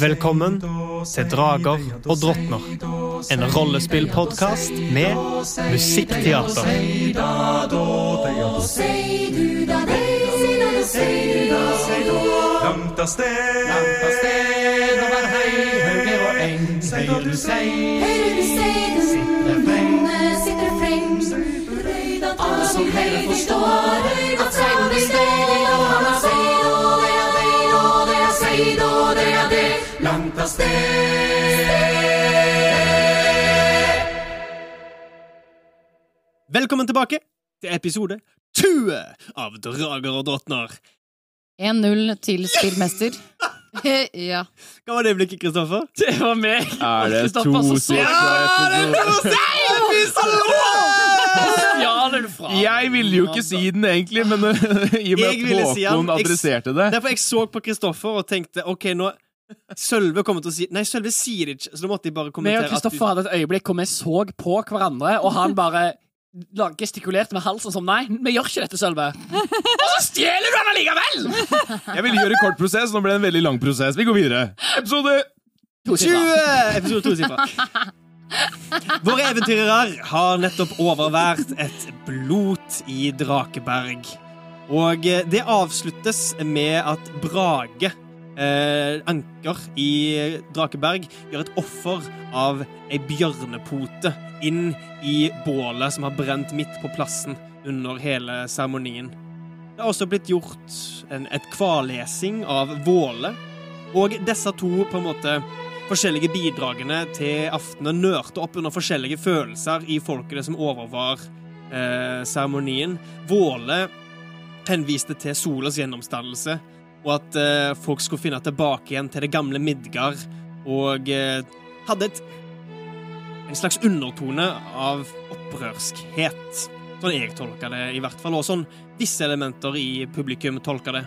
Velkommen til Drager og drottner. En rollespillpodkast med musikkteater. Langt av sted, langt av sted over høyre og eng, høyre du sei, Høyre du sei, du sitter freng, sitter freng. Alle som hører forstår at sei av sted. Velkommen tilbake til episode 20 av Drager og drottner. 1-0 til spillmester. ja. Hva var det blikket, Kristoffer? Det var meg. Er det to sekunder? Ja, det er to du? Jeg ville jo ikke si den egentlig, men i og med at. Håkon adresserte det Derfor jeg så på Kristoffer og tenkte ok, nå Sølve kommer til å si Nei, Sølve sier det ikke, så da måtte jeg bare kommentere. Vi og Kristoffer hadde et øyeblikk hvor vi så på hverandre, og han bare gestikulerte med halsen som nei, vi gjør ikke dette, Sølve. Og så stjeler du den allikevel! Jeg ville gjøre kort prosess, nå ble det en veldig lang prosess. Vi går videre. Episode 20! Episode to sifra. Våre eventyrere har nettopp overvært et blot i Drakeberg. Og eh, det avsluttes med at Brage, eh, anker i Drakeberg, gjør et offer av ei bjørnepote inn i bålet som har brent midt på plassen under hele seremonien. Det har også blitt gjort en, et kvalesing av Våle, og disse to på en måte forskjellige bidragene til aftenen nørte opp under forskjellige følelser i folkene som overvar eh, seremonien. Våle henviste til solas gjennomstandelse, og at eh, folk skulle finne tilbake igjen til det gamle Midgard, og eh, hadde et, en slags undertone av opprørskhet. Sånn jeg tolka det, i hvert fall, og sånn visse elementer i publikum tolka det.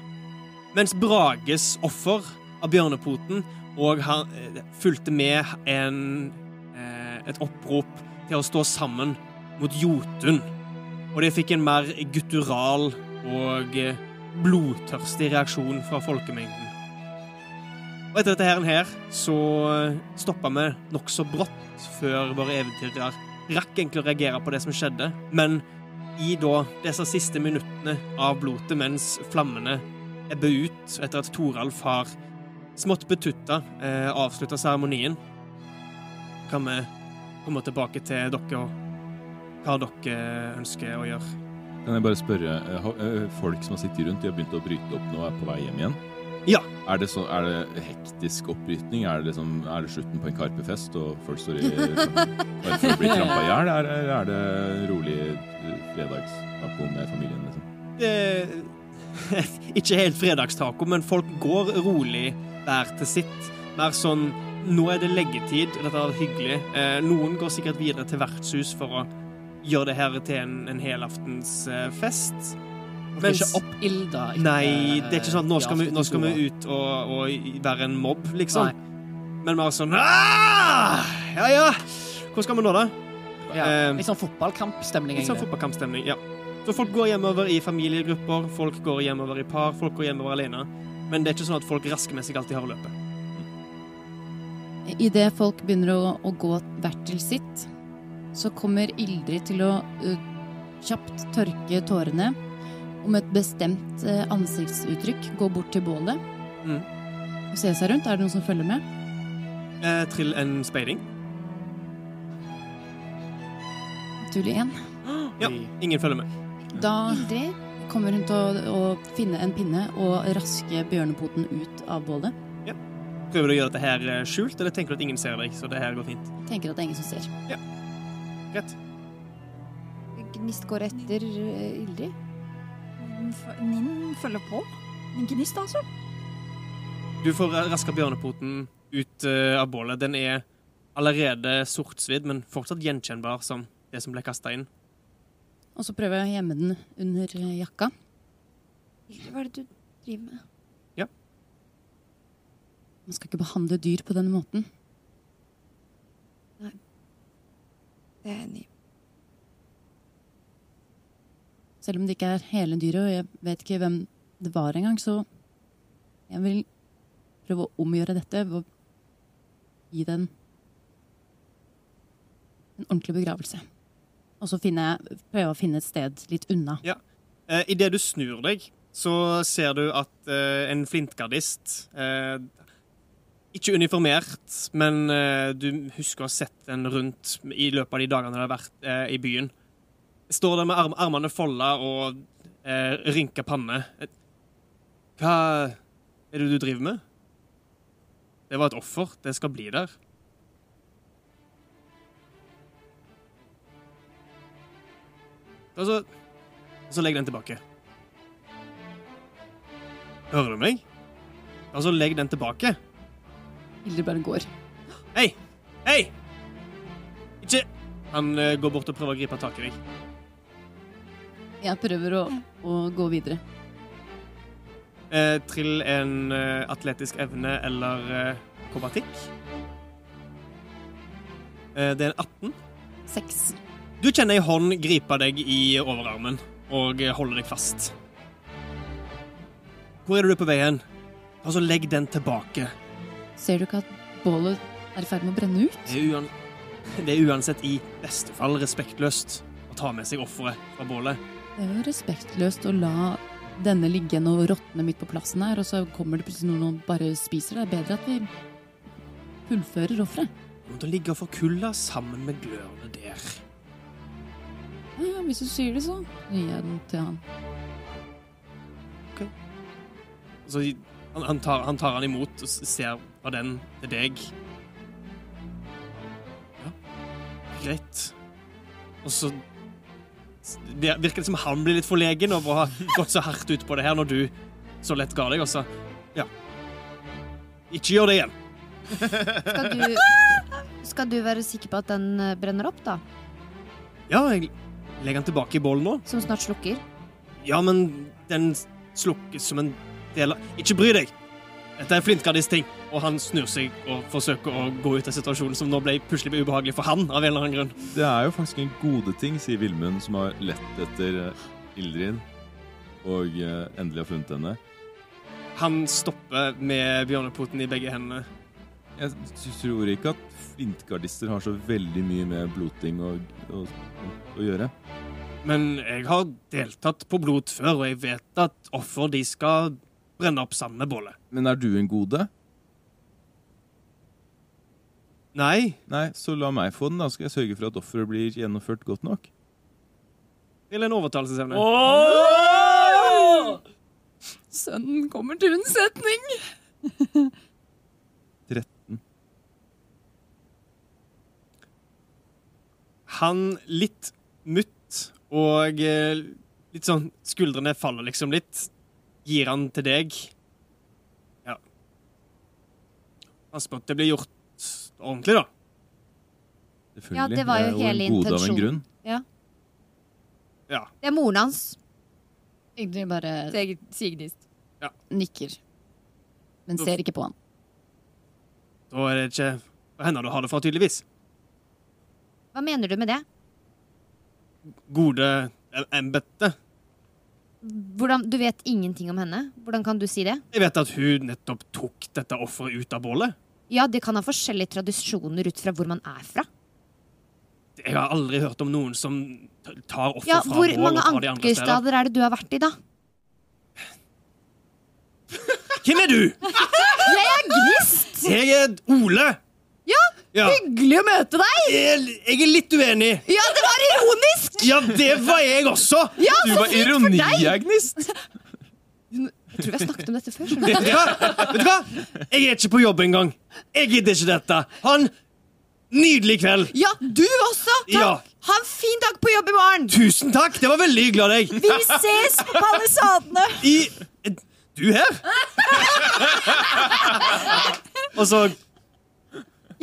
Mens Brages offer av bjørnepoten og han eh, fulgte med en, eh, et opprop til å stå sammen mot Jotun. Og det fikk en mer guttural og eh, blodtørstig reaksjon fra folkemengden. Og etter dette her, så stoppa vi nokså brått før våre eventyrere rakk egentlig å reagere på det som skjedde, men i da disse siste minuttene av blotet mens flammene ebber ut etter at Toralf har smått betutta eh, avslutta seremonien, kan vi komme tilbake til dere og hva dere ønsker å gjøre. Kan jeg bare spørre, eh, eh, folk som har sittet rundt, de har begynt å bryte opp nå og er på vei hjem igjen? Ja. Er det, så, er det hektisk oppbrytning? Er det, liksom, er det slutten på en Karpe-fest, og folk står i liksom, bare for å bli trampa i hjel? Eller er det rolig eh, fredagstaco med familien, liksom? Eh, ikke helt fredagstaco, men folk går rolig hver til sitt. Mer sånn Nå er det leggetid, dette er hyggelig. Eh, noen går sikkert videre til vertshus for å gjøre det her til en, en helaftens uh, fest. Er ikke oppilda. Nei, det er ikke sånn at nå skal vi, nå skal vi ut og, og være en mobb, liksom. Nei. Men bare sånn Aah! Ja, ja. Hvor skal vi nå, da? Ja, Eh, litt sånn fotballkampstemning, Litt sånn fotballkampstemning, ja. Så folk går hjemover i familiegrupper, folk går hjemover i par, folk går hjemover alene. Men det er ikke sånn at folk rasker med seg alltid har løpet. Idet folk begynner å, å gå hvert til sitt, så kommer Ildrid til å ø, kjapt tørke tårene og med et bestemt ø, ansiktsuttrykk gå bort til bålet Mm. og se seg rundt. Er det noen som følger med? Eh, trill en speiding. Naturlig én. Ja, ingen følger med. Da kommer hun til å, å finne en pinne og raske bjørnepoten ut av bålet. Prøver du å gjøre dette her eh, skjult, eller tenker du at ingen ser deg, så det her går fint? Tenker at det er ingen som ser. Greit. Gnist går etter eh, Ildrid. Ninn følger på. Gnist, altså. Du får raska bjørnepoten ut eh, av bålet. Den er allerede sortsvidd, men fortsatt gjenkjennbar som det som ble kasta inn. Og så prøver jeg å gjemme den under eh, jakka. Hva er det du driver med? Ja. Man skal ikke behandle dyr på denne måten. Det er jeg enig i. Selv om det ikke er hele dyret, og jeg vet ikke hvem det var engang, så jeg vil prøve å omgjøre dette ved å gi den en ordentlig begravelse. Og så prøve å finne et sted litt unna. Eh, Idet du snur deg, så ser du at eh, en flintgardist eh, Ikke uniformert, men eh, du husker å ha sett den rundt i løpet av de dagene du har vært eh, i byen. Står der med arm armene folda og eh, rynker panne. Hva er det du driver med? Det var et offer. Det skal bli der. Og så, og så legg den tilbake. Hører du meg? Og så legg den tilbake. Hilde bare går. Hei! Hei! Ikke Han eh, går bort og prøver å gripe tak i deg. Jeg prøver å, å gå videre. Eh, trill en eh, atletisk evne eller eh, akrobatikk. Eh, det er en 18. Seks. Du kjenner ei hånd gripe deg i overarmen og eh, holde deg fast. Hvor er du på vei hen? Og så legg den tilbake. Ser du ikke at bålet er i ferd med å brenne ut? Det er, det er uansett i beste fall respektløst å ta med seg offeret fra bålet. Det er jo respektløst å la denne ligge og råtne midt på plassen her, og så kommer det plutselig noen og bare spiser det. Det er bedre at vi fullfører offeret. Du til ligge og forkulle sammen med glørne der. Ja, ja, hvis du sier det, så gir jeg den til han. OK. Så han, han, tar, han tar han imot og ser på den til deg. Ja, greit. Og så virker det som han blir litt forlegen over å ha gått så hardt ut på det her når du så lett ga deg, og så Ja. Ikke gjør det igjen. Skal du, skal du være sikker på at den eh, brenner opp, da? Ja, jeg legger den tilbake i bollen nå. Som snart slukker? Ja, men den slukkes som en del av Ikke bry deg! Dette er Flintgardis ting. Og han snur seg og forsøker å gå ut av situasjonen som nå ble plutselig ubehagelig for han. av en eller annen grunn. Det er jo faktisk en gode ting, sier Vilmund, som har lett etter eh, Ildrid og eh, endelig har funnet henne. Han stopper med bjørnepoten i begge hendene. Jeg tror ikke at flintgardister har så veldig mye med bloting å, å, å gjøre. Men jeg har deltatt på blot før, og jeg vet at offer de skal brenne opp sammen med bålet. Men er du en gode? Nei, Nei, så la meg få den, da skal jeg sørge for at offeret blir gjennomført godt nok. til en overtalelsesevne. Sønnen kommer til unnsetning! 13. Han litt mutt og eh, litt sånn Skuldrene faller liksom litt. Gir han til deg. Ja. Pass på at det blir gjort ordentlig, da. Selvfølgelig. Ja, det var jo hele intensjonen. grunn. Ja. Det er moren hans. Egentlig bare Sigdis. nikker. Men ser ikke på han. Da er det ikke henne du har det fra, tydeligvis. Hva mener du med det? Gode em- embete. Hvordan, du vet ingenting om henne? Hvordan kan du si det? Jeg vet at hun nettopp tok dette offeret ut av bålet. Ja, det kan ha forskjellige tradisjoner ut fra hvor man er fra. Jeg har aldri hørt om noen som tar offer Ja, fra bål og tar de andre steder. Hvor mange ankerstader er det du har vært i, da? Hvem er du? Jeg er Gnist! Jeg er Ole. Ja. Hyggelig å møte deg! Jeg, jeg er litt uenig. Ja, det var ironisk! Ja, det var jeg også. Ja, Du var ironiagnist. Jeg tror vi har snakket om dette før. Vet du hva? Vet du hva? Jeg er ikke på jobb engang. Jeg gidder ikke dette. Ha en nydelig kveld. Ja, du også! Takk! Ja. Ha en fin dag på jobb i morgen! Tusen takk. Det var veldig hyggelig av deg. Vi ses på palisadene! I Du her? Og så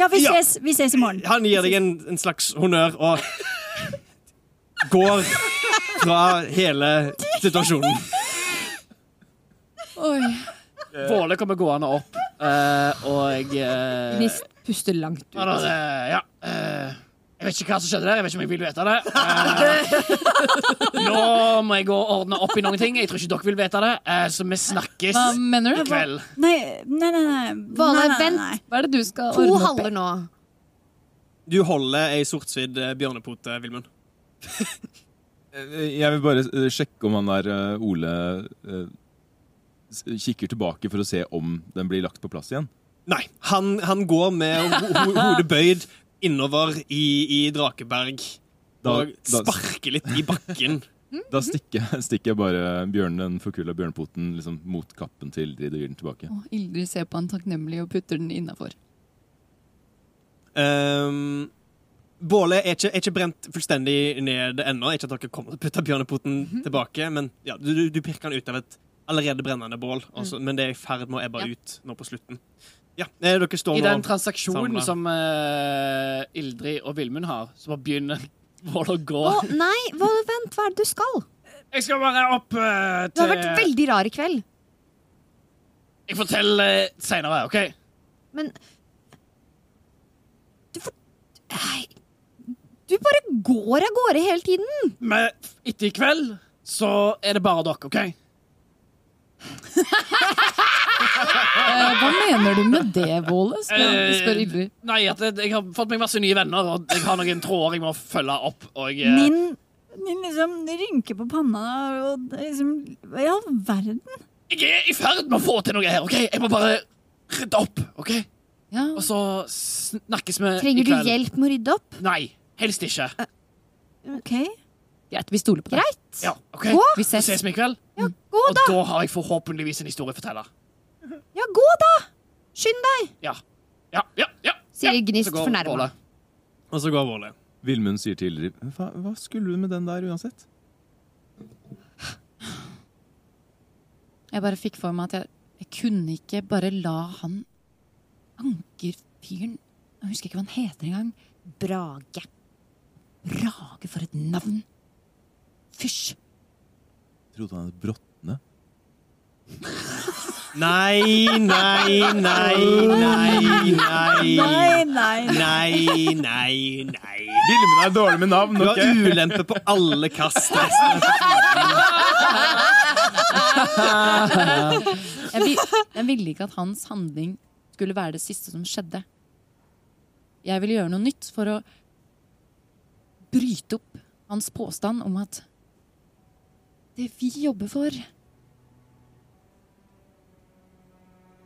Ja, vi Ja. ses, vi ses i morgen. Han gir deg en, en slags honnør og går fra hele situasjonen. Oi. Våle kommer gående opp, eh, og eh, Gnist puster langt ut. ja, da, eh, ja, Jeg vet ikke hva som skjedde der. Jeg vet ikke om jeg vil vite det. Uh, nå må jeg gå og ordne opp i noen ting. Jeg tror ikke dere vil vite det. Uh, så vi snakkes Hva mener i kveld. Nei, nei, nei. nei. Vale, nei, nei, vent. nei. Hva er det du skal To ordne opp i? haller nå. Du holder ei sortsvidd eh, bjørnepote, Vilmund. Jeg vil bare eh, sjekke om han der eh, Ole eh, s- kikker tilbake for å se om den blir lagt på plass igjen. Nei, han, han går med ho ho hodet bøyd innover i, i Drakeberg Da- og da- sparker litt i bakken. Da stikker, stikker jeg bare bjørnen, den forkulla bjørnpoten liksom, mot kappen til Ildrid og gir den tilbake. Og Ildrid ser på han takknemlig og putter den innafor. Um, bålet er ikke, er ikke brent fullstendig ned ennå. Ikke at dere kommer til å putte bjørnepoten tilbake, men ja, du, du, pirker den ut av et allerede brennende bål. Altså, Men det er i ferd med å ebbe Ja. ut nå på slutten. Ja, eh, dere står I den transaksjonen samlet. som uh, Ildrid og Vilmund har, så bare begynner Våle å gå. Å, nei, hva, vent, hva er det du skal? Jeg skal bare opp til Du har vært veldig rar i kveld. Jeg forteller uh, seinere, OK? Men Du får Nei. Du bare går av gårde hele tiden. Men etter i kveld så er det bare dere, OK? Eh, hva mener du med det, Våle? Spør, Eh, spør Ildrid. Nei, at jeg, jeg har fått meg masse nye venner, og jeg har noen tråder jeg må følge opp. Og eh, Ninn, Ninn liksom rynker på panna og liksom Hva i all verden? jeg er i ferd med å få til noe her, OK? Jeg må bare rydde opp, OK? Ja. Og så snakkes vi i Trenger du kveld. hjelp med å rydde opp? Nei, helst ikke. OK. Greit, vi stoler på deg. Greit. Ja, ok? Gå. Vi Så ses. ses vi i kveld. Ja, gå, Og da. da har jeg forhåpentligvis en historieforteller. Ja, gå, da. Skynd deg, Ja. Ja, ja, ja. sier. Gnist fornærma. Og så går Våle. Vilmund sier til Ildrid hva, hva skulle du med den der uansett? Jeg bare fikk for meg at jeg, jeg kunne ikke bare la han ankerfyren Jeg husker ikke hva han heter engang. Brage. Brage, for et navn! Fysj! Trodde han het Brotne? Nei, nei, nei, nei, nei. Nei, nei. Nei, nei, nei. Vilmund er dårlig med navn, Du har ulempe på alle kast. Jeg, vil, jeg ville ikke at hans handling skulle være det siste som skjedde. Jeg ville gjøre noe nytt for å bryte opp hans påstand om at det vi jobber for Det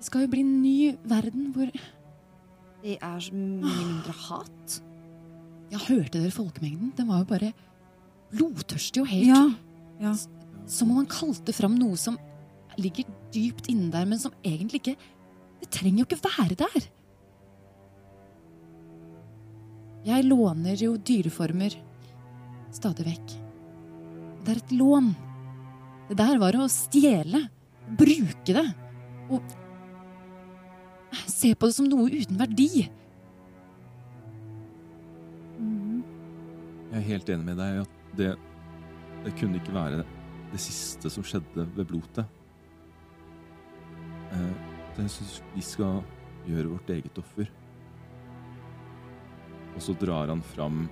skal jo bli en ny verden hvor Det er så mye mindre hat. Ja, hørte dere folkemengden? Den var jo bare blodtørstig og helt Ja. ja. Som om han kalte fram noe som ligger dypt inne der, men som egentlig ikke Det trenger jo ikke være der. Jeg låner jo dyreformer stadig vekk. Det er et lån. Det der var å stjele. Bruke det. Og se på det som noe uten verdi. Jeg er helt enig med deg i at det, det kunne ikke være det siste som skjedde ved blotet. Eh, jeg syns vi skal gjøre vårt eget offer. Og så drar han fram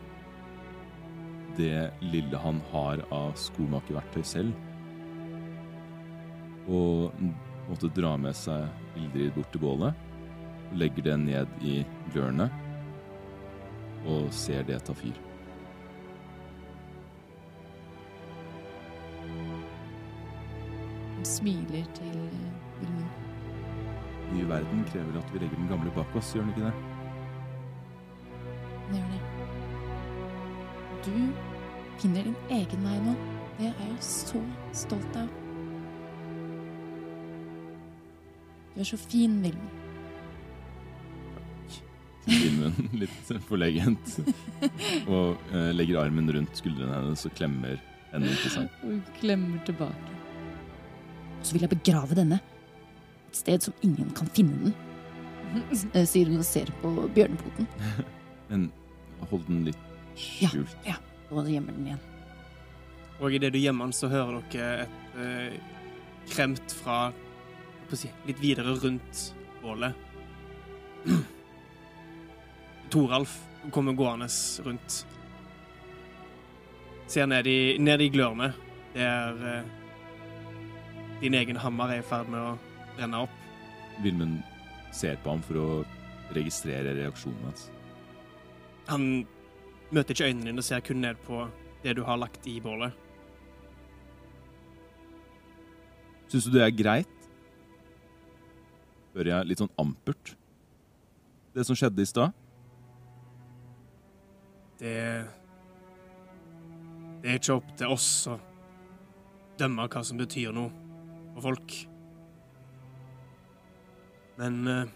det lille han har av skomakerverktøy selv. Og måtte dra med seg Ildrid bort til bålet. Legger det ned i hjørnet og ser det ta fyr. Hun smiler til eh, Vilmund. Ny verden krever at vi legger den gamle bak oss, gjør den ikke det? Det gjør det. Du finner din egen vei nå. Det er jeg så stolt av. Du er så fin, Vilmund. Vilmund litt forlegent. Og eh, legger armen rundt skuldrene hennes og klemmer henne inntil seg. Og hun klemmer tilbake. Så vil jeg begrave denne. Et sted som ingen kan finne den. eh, sier hun og ser på bjørnepoten. Men hold den litt skjult. Ja, og gjemmer den igjen. Og idet du gjemmer den, så hører dere et eh, kremt fra si, litt videre rundt bålet. Toralf kommer gående rundt. Ser ned i, ned i glørne, der eh, din egen hammer er i ferd med å renne opp. Vilmund ser på ham for å registrere reaksjonen hans. Han møter ikke øynene dine og ser kun ned på det du har lagt i bålet. Syns du det er greit? Hører jeg litt sånn ampert? Det som skjedde i stad? Det Det er ikke opp til oss å dømme hva som betyr noe for folk. Men eh,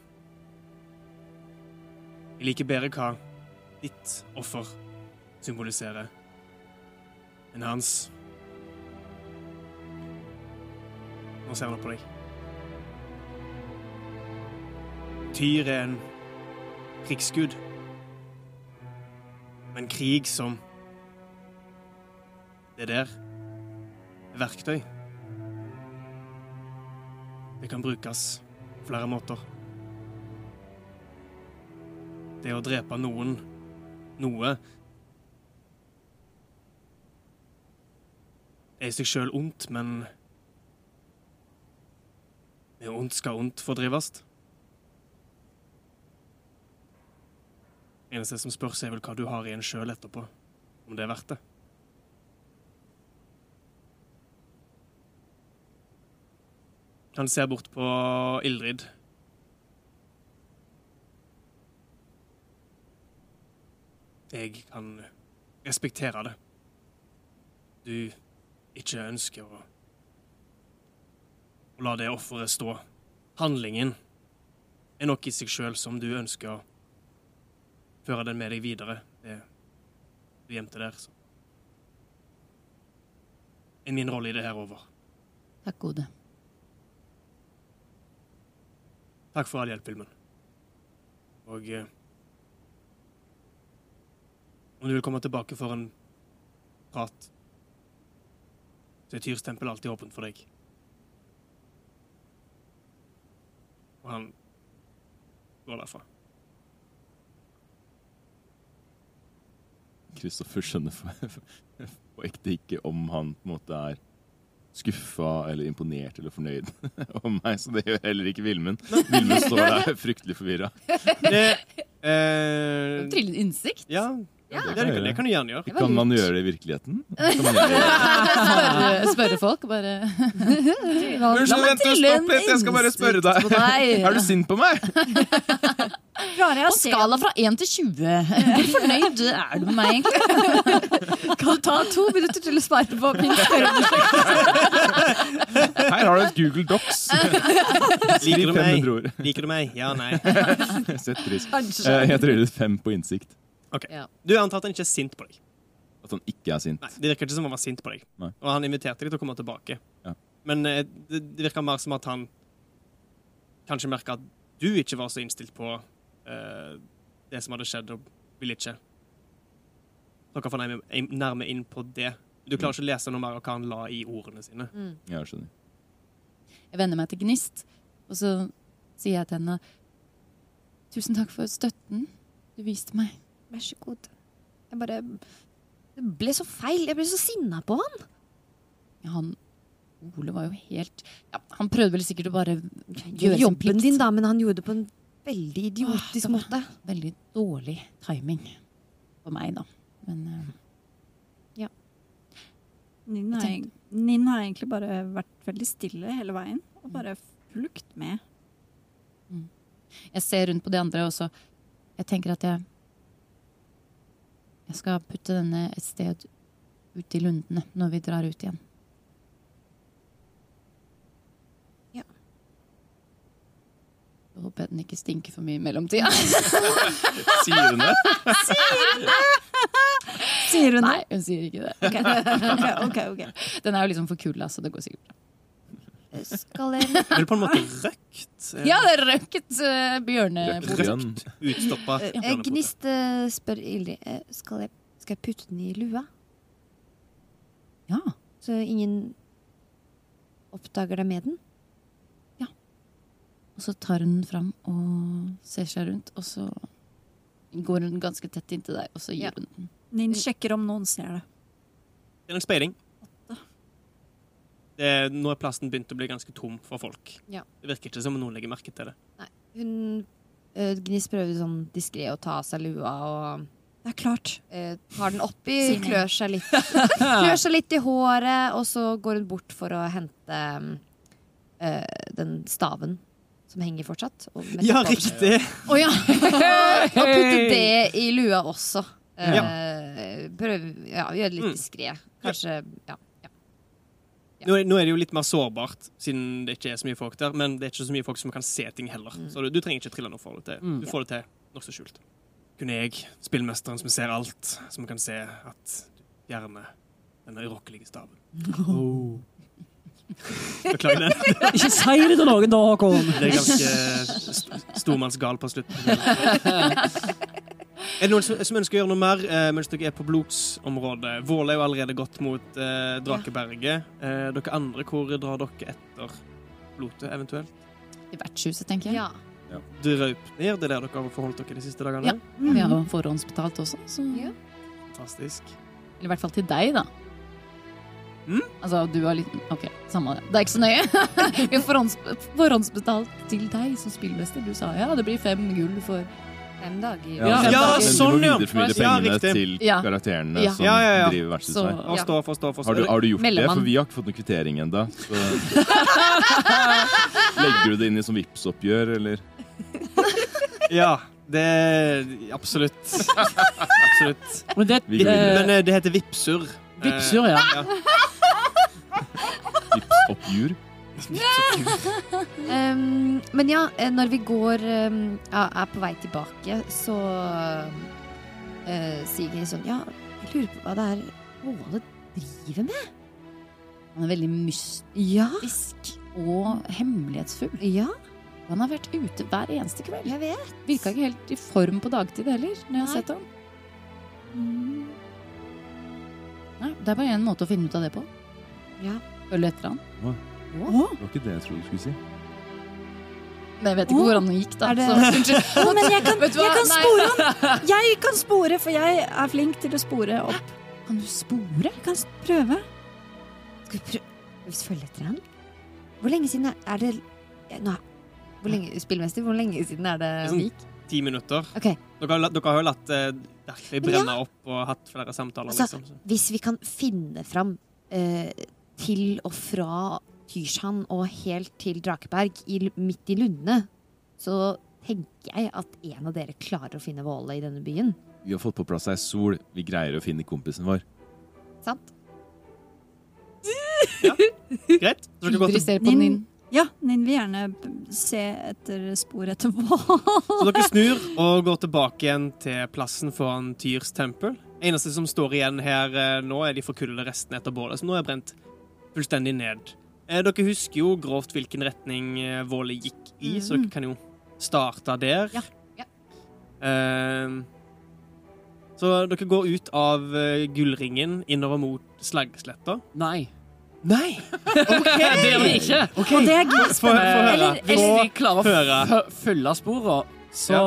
jeg liker bedre hva ditt offer symboliserer, enn hans. Nå ser han opp på deg. Tyr er en krigsgud. Men krig som det der er verktøy. Det kan brukes på flere måter. Det å drepe noen, noe, er i seg sjøl ondt, men med ondt skal ondt fordrives. Eneste som spørs, er vel hva du har i en sjøl etterpå. Om det er verdt det. Han ser bort på Ildrid. Jeg kan respektere det. Du ikke ønsker å, å la det offeret stå. Handlingen er nok i seg sjøl som du ønsker å føre den med deg videre. Det du gjemte der. Så. Er min rolle i det her over. Takk, gode. Takk for all hjelp, Vilmund. Og eh, om du vil komme tilbake for en prat, så er Tyrs tempel alltid åpent for deg. Og han går derfra. Kristoffer skjønner for, på ekte ikke om han på en måte er skuffa eller imponert eller fornøyd om meg, så det gjør heller ikke Vilmund. Vilmund står der fryktelig forvirra. Eh, Trillet innsikt. ja, det, kan, det kan du gjerne gjøre. Kan man gjøre det i virkeligheten? Kan man gjøre det? Spørre, spørre folk, bare Unnskyld, vent, stopp litt, jeg skal bare spørre deg. Er du sint på meg? Klarer jeg På skala fra 1 til 20, hvor fornøyd er du med meg egentlig? Kan du ta to minutter til å svare på min spørreundersøkelse? Her har du et Google Docs. Liker du meg? Liker du meg? Ja, nei. Sett pris. Eh, Jeg trillet fem på innsikt. Du er antatt han ikke er sint på deg. At han ikke er sint. Nei, Det virker ikke som han var sint på deg. Nei. Og han inviterte deg til å komme tilbake. Ja. Men eh, det, virker mer som at han kanskje merka at du ikke var så innstilt på det som hadde skjedd, og ville ikke Dere får nærme, inn på det. Du klarer ikke å lese noe mer av hva han la i ordene sine. Jeg skjønner. Jeg vender meg til Gnist, og så sier jeg til henne Tusen takk for støtten du viste meg. Vær så god. Jeg bare Det ble så feil. Jeg ble så sinna på han. Ja, han Ole var jo helt ja, Han prøvde vel sikkert å bare gjøre sin jobben plikt. din, da, men han gjorde det på en veldig idiotisk Åh, var- måte. Veldig dårlig timing for meg, da. Men eh, Ninn har, Nin har egentlig bare vært veldig stille hele veien. Og bare fulgt med. jeg ser rundt på de andre, og så Jeg tenker at jeg Jeg skal putte denne et sted ute i lundene når vi drar ut igjen. Jeg håper den ikke stinker for mye i mellomtida. Sier hun det? Sier hun det? Nei, hun sier ikke det. Okay. Okay, okay, ok. Den er jo liksom for kul, så det går sikkert bra. Skalere Er det på en måte røkt? Eh, Ja, det er røkt uh, bjørnebot. Grønn. Utstoppa Eh. Gnist eh, spør Ildrid eh, skal, jeg, skal jeg putte den i lua, Ja. så ingen oppdager deg med den? Og så tar hun den fram og ser seg rundt, og så går hun ganske tett inntil deg, og så gir Ja. hun den. Nin sjekker om noen ser det. Det er en speiling. Det nå er plassen begynt å bli ganske tom for folk. Ja. Det virker ikke som om noen legger merke til det. Hun eh, Gnis prøver sånn diskré å ta av seg lua og Det er klart. eh, tar den oppi, klør seg litt Klør seg litt i håret, og så går hun bort for å hente eh, den staven som henger fortsatt. Og Ja, riktig! Å ja! Og putte det i lua også. Eh, prøv ja, gjøre det litt Mm. diskré. Kanskje ja. Nå er, nå er det jo litt mer sårbart, siden det ikke er så mye folk der. Men det er ikke så mye folk som kan se ting heller. Så du, du trenger ikke trille noe for det til. Mm. Du får det til nokså skjult. Kunne jeg, spillmesteren som ser alt, som kan se at du fjerner denne urokkelige staven. Beklager det. Ikke si det til noen da, Håkon! Det er ganske st stormannsgal på slutten. Er det noen som, ønsker å gjøre noe mer eh, mens dere er på blodsområdet? Vål er jo allerede gått mot eh, Drakeberget. Eh, dere andre, hvor drar dere etter blodet, eventuelt? I vertshuset, tenker jeg. ja. Draupnir, det er der dere har forholdt dere de siste dagene? Ja. Vi har forhåndsbetalt også, så Ja. Fantastisk. Eller i hvert fall til deg, da. Mm? Altså, du har litt OK, samme det. Det er ikke så nøye. Vi har forhånds, forhåndsbetalt til deg som spillmester. Du sa ja, det blir fem gull for Fem dager. Ja, Ja, men- ja, sånn, du må videreformidle pengene ja, til karakterene Ja. som Ja, ja, ja. driver vertshuset her. Forstå, forstå, forstå. Har du, har du gjort det? For vi har ikke fått noen kvittering ennå. Legger du det inn i som Vipps-oppgjør, eller? Ja, det Absolutt. Absolutt. Men det, Vi- eh, Men eh, det heter Vipsur. Eh, Vipsur, ja. Vipps-oppgjør? Um, men ja, eh, når vi går um, ja, er på vei tilbake, så uh, sier Gnist sånn Ja, jeg lurer på hva det er Åle driver med? Han er veldig mystisk Ja, og hemmelighetsfull. ja, Han har vært ute hver eneste kveld. jeg vet. Virka ikke helt i form på dagtid heller, når jeg har sett ham. Nei, det er bare én måte å finne ut av det på. Ja. Følge etter han. Det var ikke det jeg trodde du skulle si. Men jeg vet ikke hvordan det han gikk, da. det- Så, unnskyld. Men jeg kan, jeg kan spore han! Jeg kan spore, for jeg er flink til å spore opp. Kan du spore? Jeg kan prøve. Skal vi prøve Skal vi følge etter han? Hvor lenge siden er, det nå, hvor lenge, Spillmester, hvor lenge siden er det han sånn- gikk? Ti minutter. Okay. Dere har, dere har jo latt det virkelig brenne opp og hatt flere samtaler. Altså, liksom. Hvis vi kan finne fram eh, til og fra Tyrsand og helt til Drakeberg i, midt i lundene, så tenker jeg at en av dere klarer å finne Våle i denne byen. Vi har fått på plass ei sol. Vi greier å finne kompisen vår. Sant? Ja, Greit. Går ser på Din- Nin. Ja, Ninn vil gjerne se etter spor etter Våle. så dere snur og går tilbake igjen til plassen foran Tyrs tempel. Eneste som står igjen her eh, nå, er de forkullede restene etter bålet, som nå er brent fullstendig ned. Eh, dere husker jo grovt hvilken retning eh, Våle gikk i, så dere kan jo starte der. Ja, ja. Eh, så dere går ut av gullringen innover mot Slaggsletta. Nei. Nei! Det gjør vi ikke. Og det er gøy. Få høre. Hvis vi klarer å høre. følge sporene, så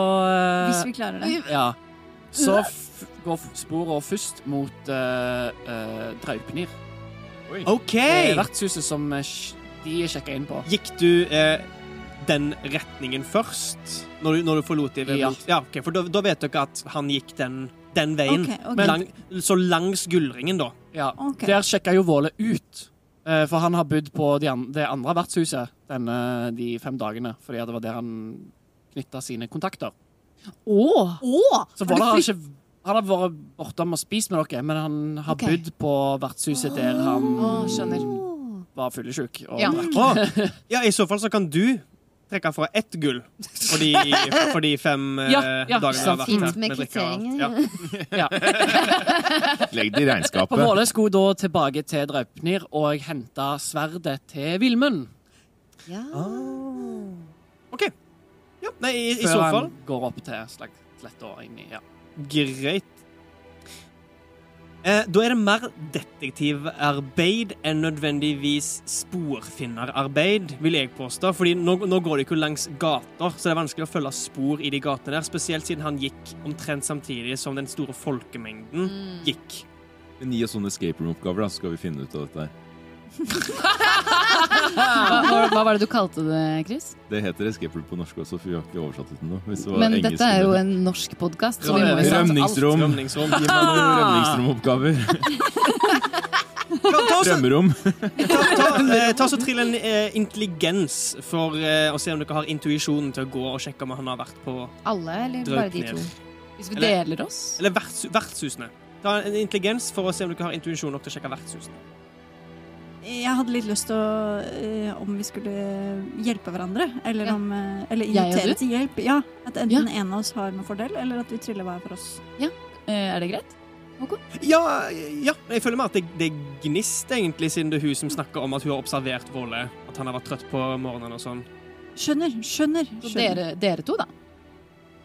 Hvis eh, vi klarer det. Ja. Så f går sporene først mot uh, Draupnir. OK! Det er vertshuset som eh, de sjekka inn på. Gikk du eh, den retningen først? Når du, når du forlot dem? Ja. ja okay, For da, da vet dere at han gikk den, den veien. Okay, okay. Lang, så langs gullringen, da. Ja. Ok. Der sjekka jo Våle ut. eh, For han har bodd på de an det andre vertshuset denne, de fem dagene. Fordi det var der han knytta sine kontakter. Åh! Så Våle har ikke han har vært bortom og spist med dere, men han har okay. bodd på vertshuset der han oh, skjønner. var fyllesyk. og Ja. drakk. Ja, I så fall så kan du trekke fra ett gull for de, for de fem eh, Ja, ja, dagene jeg har vært her. med drikke kvittering. Ja. Ja. Legg det i regnskapet. På Våle skulle da tilbake til Draupnir og hente sverdet til Vilmund. Ja. Ah. OK. Ja, nei, i, i Før han går opp til slagsletta og inn i ja. Greit. Eh, da er det mer detektivarbeid enn nødvendigvis sporfinnerarbeid, vil jeg påstå. Fordi nå, nå går de ikke langs gater, så det er vanskelig å følge spor i de gatene der. Spesielt siden han gikk omtrent samtidig som den store folkemengden Mm. gikk. Men gi oss sånne escape room-oppgaver, da, så skal vi finne ut av dette her. Hva, hva, var det du kalte det, Chris? Det heter escape room på norsk også, for vi har ikke oversatt det til noe. Hvis det var Men engelsk dette er jo en norsk podkast, så Ja, Rømningsrom. Rømningsrom. Gi meg noen rømningsromoppgaver. Ta, ta, så, Drømmerom. ta, ta, eh, ta så trill en eh, intelligens for eh, å se om dere har intuisjonen til å gå og sjekke om han har vært på Alle, eller bare de to? Hvis vi Eller- deler oss Eller verts, vertshusene. Ta en intelligens for å se om dere har intuisjon nok til å sjekke vertshusene. Jeg hadde litt lyst til å eh, Om vi skulle hjelpe hverandre. Eller, Ja. om, eh, eller Jeg og invitere du? til hjelp. Ja, At enten en av oss har med fordel, eller at vi triller hver for oss. Eh, Er det greit? Ja, ja, jeg føler meg at det, det er gnist, egentlig, siden det er hun som snakker om at hun har observert Våle. At han har vært trøtt på morgenen og sånn. Skjønner. Skjønner. Så skjønner. dere, dere to, da.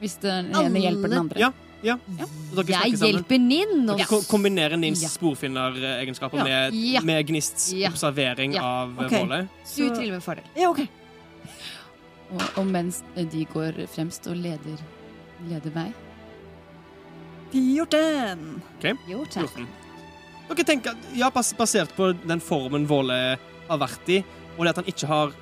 Hvis den ene hjelper den andre. Ja, ja. ja. dere Jeg hjelper Ninn! og- ko- kombinerer Nins Ja. sporfinneregenskaper Ja. med, Ja. med Gnists Ja. observering Ja. av målet. Våle. Du triller med fordel. Ja, OK. Og, og mens de går fremst og leder, leder vei. 14. Okay. takk. 14. Dere tenker, ja, basert på den formen Våle har vært i, og det at han ikke har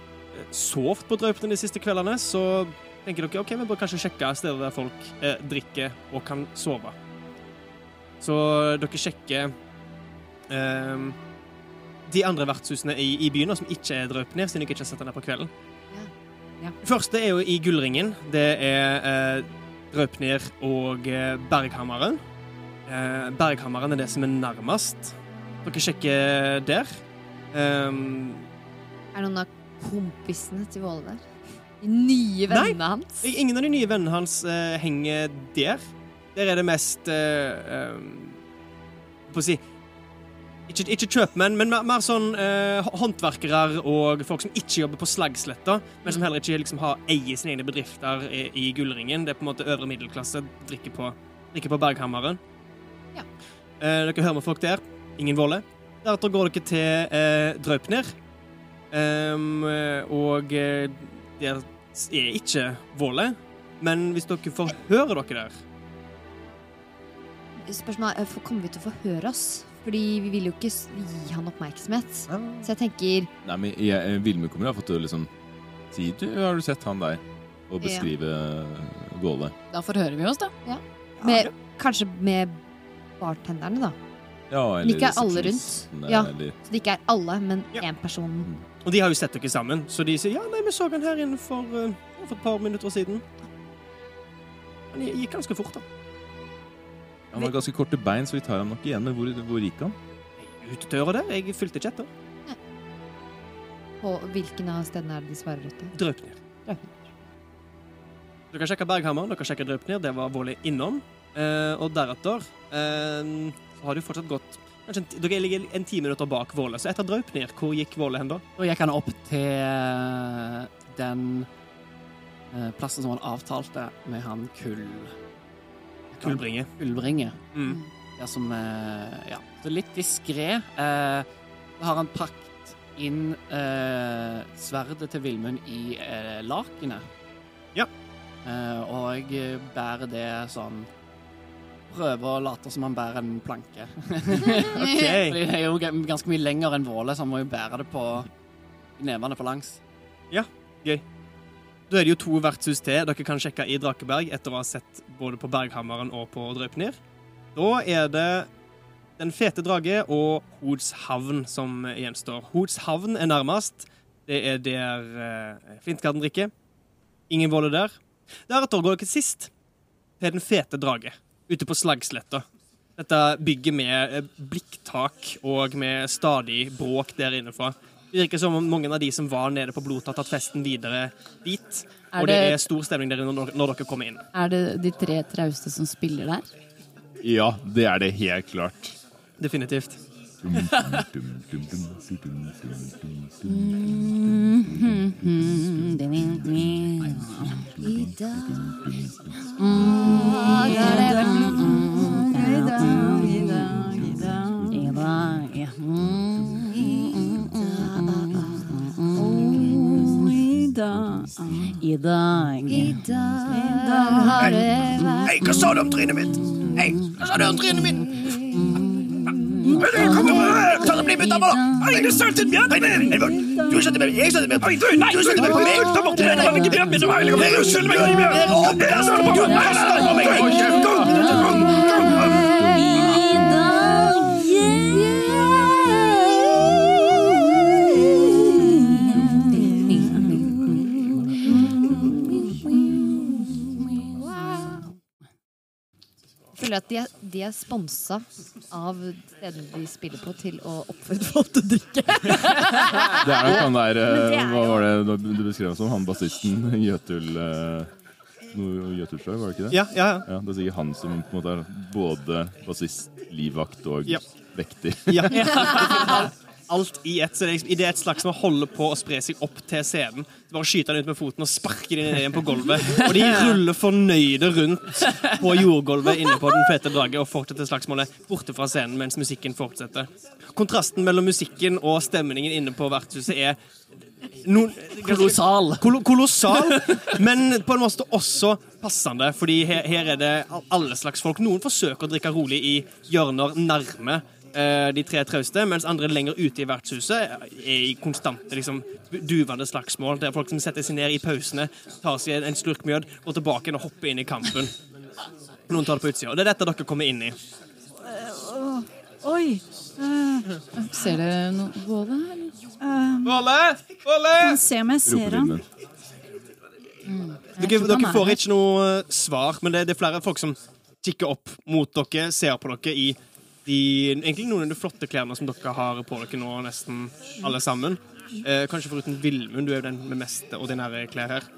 Sovt sovet på draupene de siste kveldene, så tenker dere ok, vi bør kanskje sjekke steder der folk eh, drikker og kan sove. Så dere sjekker eh, de andre vertshusene i, i byen som ikke er Draupnir, siden dere ikke har sett den der på kvelden. Ja. Ja. Første er jo i Gullringen. Det er eh, Røpnir og eh, Berghammeren. Eh, Berghammeren er det som er nærmest. Dere sjekker der. Um, Er noen av kompisene til Våle der? Nye vennene hans? ingen av de nye vennene hans uh, henger der. Der er det mest uh, um, På å si ikke, ikke kjøpmenn, men mer, mer sånn uh, håndverkere og folk som ikke jobber på Slagsletta, men som heller ikke liksom, har eier sine egne bedrifter i, i Gullringen. Det er på en måte øvre middelklasse. Drikker på, drikker på Berghammeren. Ja. Uh, dere hører med folk der. Ingen volle. Deretter går dere til uh, Draupner. Ehm, eh, og eh, der er ikke Våle. Men hvis dere forhører dere der Spørsmålet er, Kommer vi til å forhøre oss? Fordi vi vil jo ikke gi han oppmerksomhet. Så jeg tenker Nei, men jeg, Vilme Vilmund kommer til å ha fått liksom si du, har du sett han der? Og beskrive ja. Våle. Da forhører vi oss, da. med, Kanskje med bartenderne, da. Ja, Men ikke alle rundt. Ja. Eller, Så det ikke er alle, men Ja. én person. Og de har jo sett dere sammen, så de sier ja, nei, vi så han her inne for, uh, for et par minutter siden. Han gikk ganske fort, da. han har ganske korte bein, så vi tar ham nok igjen. Men hvor, hvor gikk han? Utedøra der. Jeg fulgte ikke etter. På hvilken av stedene er det de svarer etter? Draupnir. Dere sjekker Berghammer, dere sjekker Draupnir. Det var Våle innom. Uh, og deretter uh, har det fortsatt gått kanskje en, Dere ligger en ti minutter bak Våle, så etter Draupnir, hvor gikk Våle hen da? Da gikk han opp til den eh, plassen som han avtalte med han Kull... Kullbringe. Kullbringe. Mm. Ja, som eh, Ja, så litt diskré. Eh, så har han pakket inn eh, sverdet til Vilmund i eh, lakenet. Ja. Eh, og bærer det sånn Prøver å late som han bærer en planke. OK. Fordi det er jo ganske mye lenger enn Våle, så han må jo bære det på nevene på langs. Ja, gøy. Da er det jo to vertshus til dere kan sjekke i Drakeberg etter å ha sett både på Berghammeren og på Drøypnir. Da er det Den fete drage og Hodshavn som gjenstår. Hodshavn er nærmest. Det er der eh, Flintgarden drikker. Ingen volle der. Deretter går dere sist til Den fete drage, ute på Slagsletta. Dette bygget med eh, blikktak og med stadig bråk der innenfra. Det virker som om mange av de som var nede på Blot, har tatt festen videre dit. Er og det det- er stor stemning der inne når, når dere kommer inn. Er det de tre trauste som spiller der? Ja, det er det helt klart. Definitivt. I dag I dag har det vært Hei, hva sa du om trynet mitt? Hei, hva sa du om trynet mitt? Kom igjen, ta det da! Du sølte nei, nei, du sølte meg, jeg sølte! Nei, du, nei, du sølte på meg! Ta bort det, det var ikke bjørn min som var hellig! Du sølte meg, jeg bjørn! Er sånn på! Nei, stopp på meg! Jeg føler at de er, de er sponsa av stedene de spiller på, til å oppfordre folk til å drikke. Det er nok han der eh, det Hva var det du beskrev som? Han bassisten Jøtul eh, Jøtulsjø, var det ikke det? Ja, ja, ja. Ja, Det er sikkert han som på en måte er både bassist, livvakt og Ja. vekter. Ja. Alt i ett. Så det er, liksom- et slags som holder på å spre seg opp til scenen. Så bare skyter han ut med foten og sparker den ned igjen på gulvet. Og de ruller fornøyde rundt på jordgulvet inne på Den fete drage og fortsetter slagsmålet borte fra scenen mens musikken fortsetter. Kontrasten mellom musikken og stemningen inne på vertshuset er no, Kolossal. Kol kolossal, men på en måte også passende. Fordi her, her er det alle slags folk. Noen forsøker å drikke rolig i hjørner nærme de tre trauste, mens andre lenger ute i vertshuset er i konstante liksom, duvende slagsmål. Det er folk som setter seg ned i pausene, tar seg en, slurk mjød, går tilbake igjen og hopper inn i kampen. Noen tar det på utsida. Og det er dette dere kommer inn i. Oi. Uh, Ser dere noe Våle? eller? eh, Våle! Våle! Kan se om jeg ser han. Ropelyden. Dere, dere er får ikke noe eh, svar, men det, det er flere folk som kikker opp mot dere, ser på dere i de, egentlig noen av de flotte klærne som dere har på dere nå, nesten alle sammen. Eh, kanskje foruten Vilmund, du er jo den med mest ordinære klær her.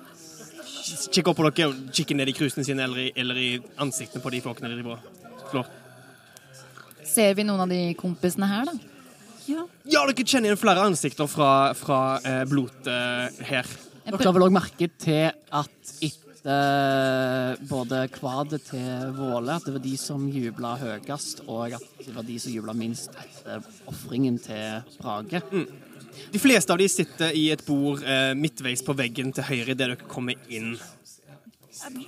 Kikk opp på dere og kikk ned i krusene sine eller i, eller i ansiktene på de folkene de driver og slår. Ser vi noen av de kompisene her, da? Ja. Ja, dere kjenner igjen flere ansikter fra, fra eh, blodet eh, her. Dere har vel òg merket til at etter både Kvad til Våle, at det var de som jubla høyest, og at det var de som jubla minst etter ofringen til Brage. De fleste av de sitter i et bord eh, midtveis på veggen til høyre idet dere kommer inn.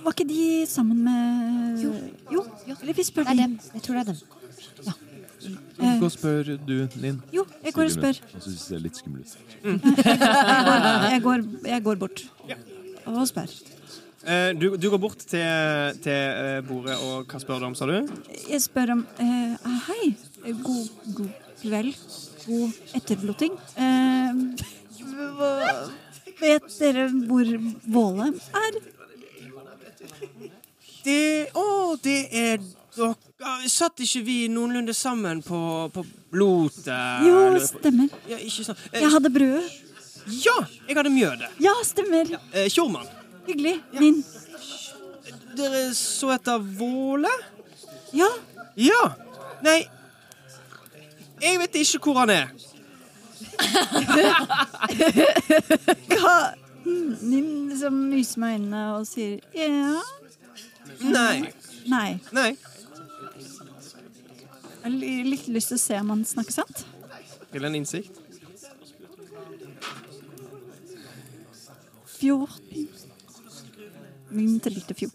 Var ikke de sammen med Jo. Eller vi spør Det er de. dem. Jeg tror det er dem. Gå og spør du, Linn. Jo, jeg går og spør. Jeg syns det ser litt skummel ut. Jeg går, jeg går bort og spør. Eh, du, du går bort til, til eh, bordet, og hva spør du om, sa du? Jeg spør om eh, ah, Hei. God, god kveld. God etterblotting. Uh, vet dere hvor Våle er? Det Å, det er dere Satt ikke vi noenlunde sammen på, på blotet? Jo, stemmer. Ja, ikke sant. Jeg hadde brødet. ja, jeg hadde mjødet. Ja, stemmer. Eh, Tjormann, Hyggelig. Min. dere så etter Våle? Ja. Ja. Nei Jeg vet ikke hvor han er. Hva Nim liksom myser med øynene og sier ja. Nei. Nei. Nei. Jeg har litt lyst til å se om han snakker sant. Til en innsikt. 14. Min til 14.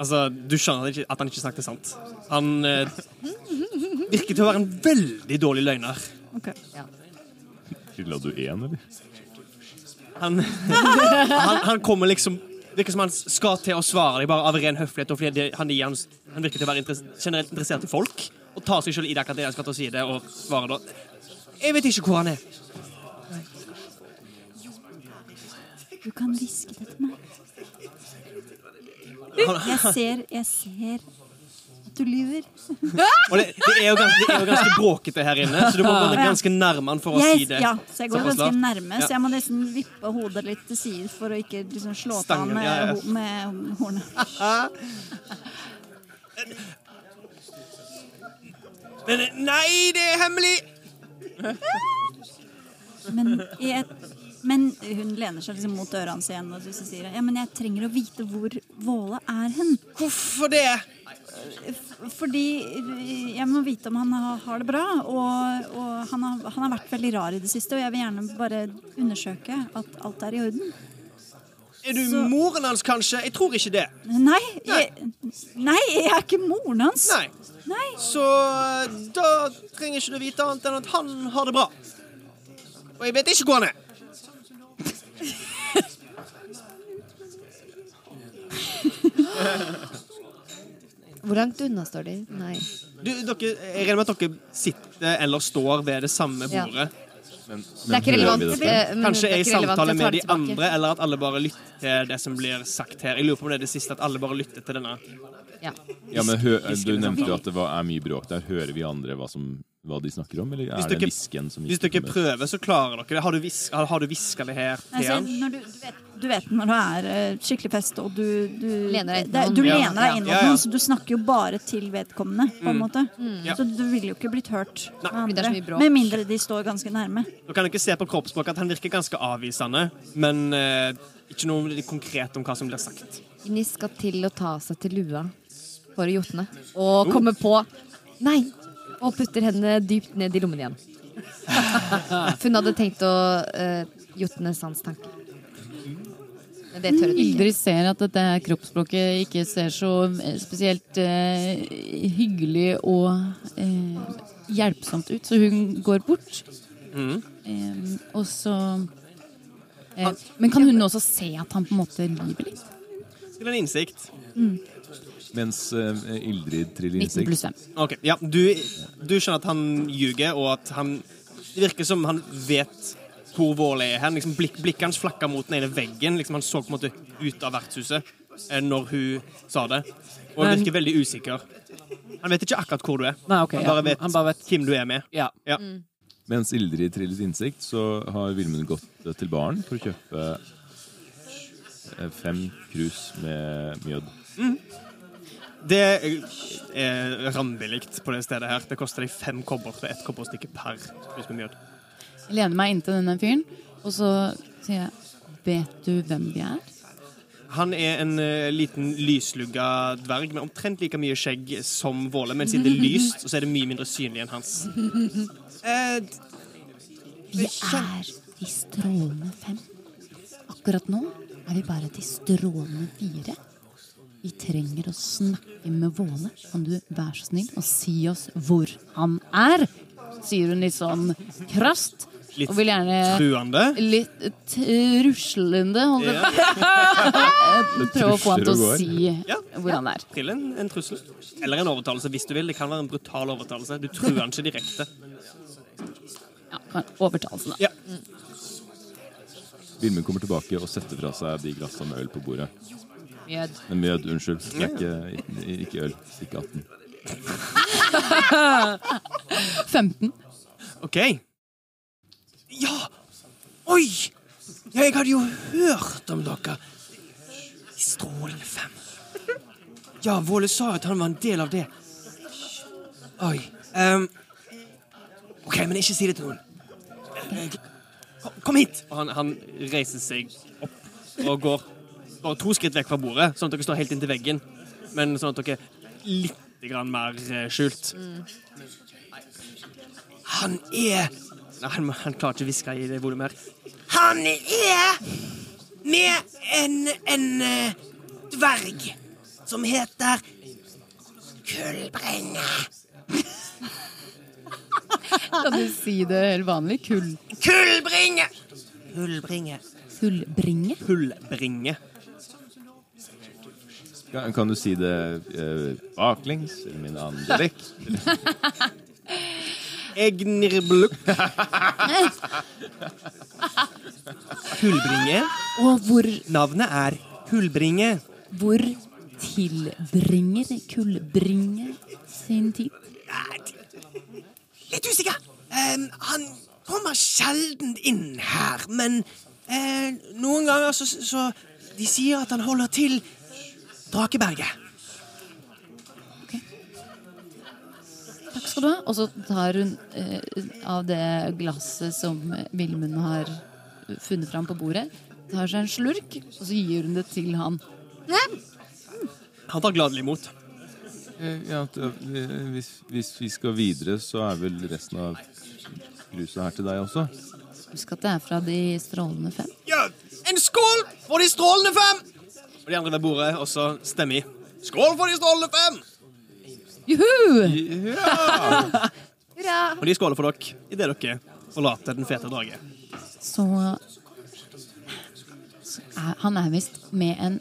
Altså, Du skjønner at ikke- at han ikke snakket sant. Han eh, virker til å være en veldig dårlig løgner. Ok. Trilla du én, eller? Han, han, han kommer liksom Virker som han skal til å svare deg bare av ren høflighet. Og fordi det, han, gir hans- han virker til å være interess generelt interessert i folk. Og tar seg selv i det akkurat det han skal til å si det, og svarer da Jeg vet ikke hvor han er. Du kan hviske det til meg. Jeg ser, jeg ser at du lyver. og det, det, er jo ganske, det er jo ganske bråkete her inne, så du må gå ganske nærme han for å si Jeg, det. ja, så jeg går Såpass ganske lavt. nærme, så jeg må nesten vippe hodet litt til side for å ikke liksom slå til han Stangen, med, ja, ja. ho- med hornet. Men nei, det er hemmelig! Men, i et, men hun lener seg liksom mot hans igjen og så sier ja, men jeg trenger å vite hvor Våle er hen. Hvorfor det? Fordi jeg må vite om han har, det bra. Og, og han, har, han har vært veldig rar i det siste, og jeg vil gjerne bare undersøke at alt er i orden. Er du Så- moren hans, kanskje? Jeg tror ikke det. Nei, jeg, nei, jeg er ikke moren hans. Nei. Nei. Så eh, da trenger ikke du vite annet enn at han har det bra. Og jeg vet ikke hvor han er. Hvor langt unna står de? Nei. Du, dere, jeg regner med at dere sitter eller står ved det samme Ja. bordet. Men, Det er ikke relevant. det? men Kanskje jeg samtaler med de tilbake. andre, eller at alle bare lytter til det som blir sagt her. Jeg lurer på om det er det siste, at alle bare lytter til denne. Ja. Ja, men hø Du nevnte jo at det var, er mye bråk der. Hører vi andre hva, som, hva de snakker om, eller Hvis er det hvisken som Hvis ikke prøver, så klarer dere det. Har du, vis har, du det her Altså, når du, du, vet, du vet når det er eh, skikkelig fest, og du, du Lener deg inn det, mot Du noen. lener deg inn mot Ja, ja. noen, så du snakker jo bare til vedkommende. på en måte. Ja. Så du ville jo ikke blitt hørt Nei. så andre. Med mindre de står ganske nærme. Du kan ikke se på kroppsspråket at han virker ganske avvisende, men eh, ikke noe konkret om hva som blir sagt. Inni skal til å ta seg til lua for jotne. Og komme på Nei! Og putter hendene dypt ned i lommen igjen. For hun hadde tenkt å uh, jotne sans tanke. Men det tør hun ikke. Ildrid ser at dette kroppsspråket ikke ser så eh, spesielt uh, hyggelig og uh, hjelpsomt ut, så hun går bort. Mm. Eh, og så eh, Men kan hun også se at han på en måte lyver litt? Til en innsikt. Mens uh, Ildrid triller 19 innsikt. pluss 5. Ok, ja, du, du skjønner at han ljuger, og at han Det virker som han vet hvor Våle er hen. Liksom, blikk, blikket hans flakka mot den ene veggen. Liksom, han så på en måte ut av vertshuset eh, når hun sa det. Og Men- virker veldig usikker. Han vet ikke akkurat hvor du er. Nei, okay, han, ja. bare vet Han bare vet- hvem du er med. Ja. Ja. Mens Ildrid trillet innsikt, så har Vilmund gått eh, til baren for å kjøpe eh, fem krus med mjød. Det er, rammebillig på det stedet her. Det koster deg fem kobber for ett kobberstykke per. Jeg lener meg inntil denne fyren, og så sier jeg Vet du hvem vi er? Han er en uh, liten lyslugga dverg med omtrent like mye skjegg som Våle, men siden det er lyst, så er det mye mindre synlig enn hans. Eh, Vi er de strålende fem. Akkurat nå er vi bare de strålende fire. Vi trenger å snakke med Våle. Kan du være så snill og si oss hvor han er? Sier hun litt sånn krast. Litt Og vil gjerne truende. litt truslende. Ja. Prøve å få han til å si Ja, hvor han er. Trill en, en trussel. Eller en overtalelse, hvis du vil. Det kan være en brutal overtalelse. Du truer han ikke direkte. Ja, Overtalelsen, da. Ja. Vilmund kommer tilbake og setter fra seg de glassene med øl på bordet. Mjød. Mjød, unnskyld. Det ikke, ikke øl. Ikke 18. 15. OK. Ja! Oi! Jeg hadde jo hørt om dere. De strålende fem. Ja, Våle sa at han var en del av det. Oi. Um. OK, men ikke si det til noen. Kom, kom hit! Og han, han reiser seg opp og går bare to skritt vekk fra bordet, sånn at dere står helt inntil veggen. Men sånn at dere er litt grann mer skjult. skjult. Han er Nei, han, han klarer ikke å hviske i det volumet her. Han er med en, en eh, dverg som heter Kullbrenne. Kan du si det helt vanlig? Kull, Kullbringe! Kullbringe. kullbringe? Kullbringe. Kan, kan du si det uh, baklengs, eller min annen dialekt? Egnirbluk. Kullbringe. Og hvor, Navnet er Kullbringe. hvor tilbringer kullbringe sin tid? Litt usikker. Um, han kommer sjelden inn her, men uh, noen ganger så, så De sier at han holder til Drakeberget. Takk skal du ha. Og så tar hun eh, av det glasset som Vilmund har funnet fram på bordet. Tar seg en slurk, og så gir hun det til han. Han tar gladelig imot. Eh, Ja, eh, hvis, hvis vi skal videre, så er vel resten av gruset her til deg også? Husk at det er fra de strålende fem. Ja, en skål for de strålende fem! De andre ved bordet og så stemmer i. Skål for de strålende fem! Juhu! Hurra! Og de skåler for dere idet dere forlater den fete drage. Så, så er, Han er visst med en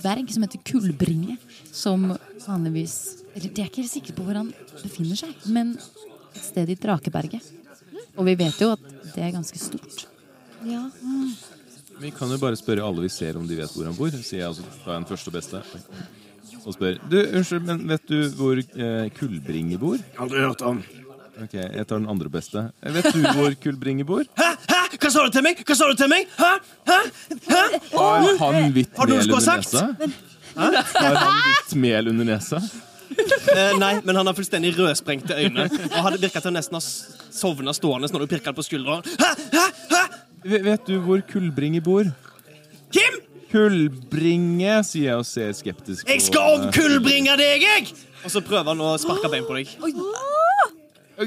dverg som heter Kullbringe. Som vanligvis Eller de er ikke helt sikre på hvor han befinner seg, men et sted i Drakeberget. Og vi vet jo at det er ganske stort. Ja. Vi kan jo bare spørre alle vi ser om de vet hvor han bor. Sier jeg, altså, da er den første og beste. Og spør Du, unnskyld, men vet du hvor eh, Kullbringe bor? Aldri hørt om. Ok, jeg tar den andre beste. Eh, Vet du hvor Kullbringe bor? Hæ? Hæ? Hva sa du til meg? Hva sa du til meg? Hæ? Hæ? Hæ? Har han hvitt Har du noe mel under nesa? Hæ? Har han hvitt mel under nesa? Eh, nei, men han har fullstendig rødsprengte øyne. Og hadde virka til å nesten ha sovna stående når du pirka på skuldra. Hæ? Hæ? Hæ? V- Vet du hvor Kullbringe bor? Kim! Kullbringe, sier jeg og ser skeptisk på Jeg skal omkullbringe deg, jeg! Og så prøver han å sparke bein på deg.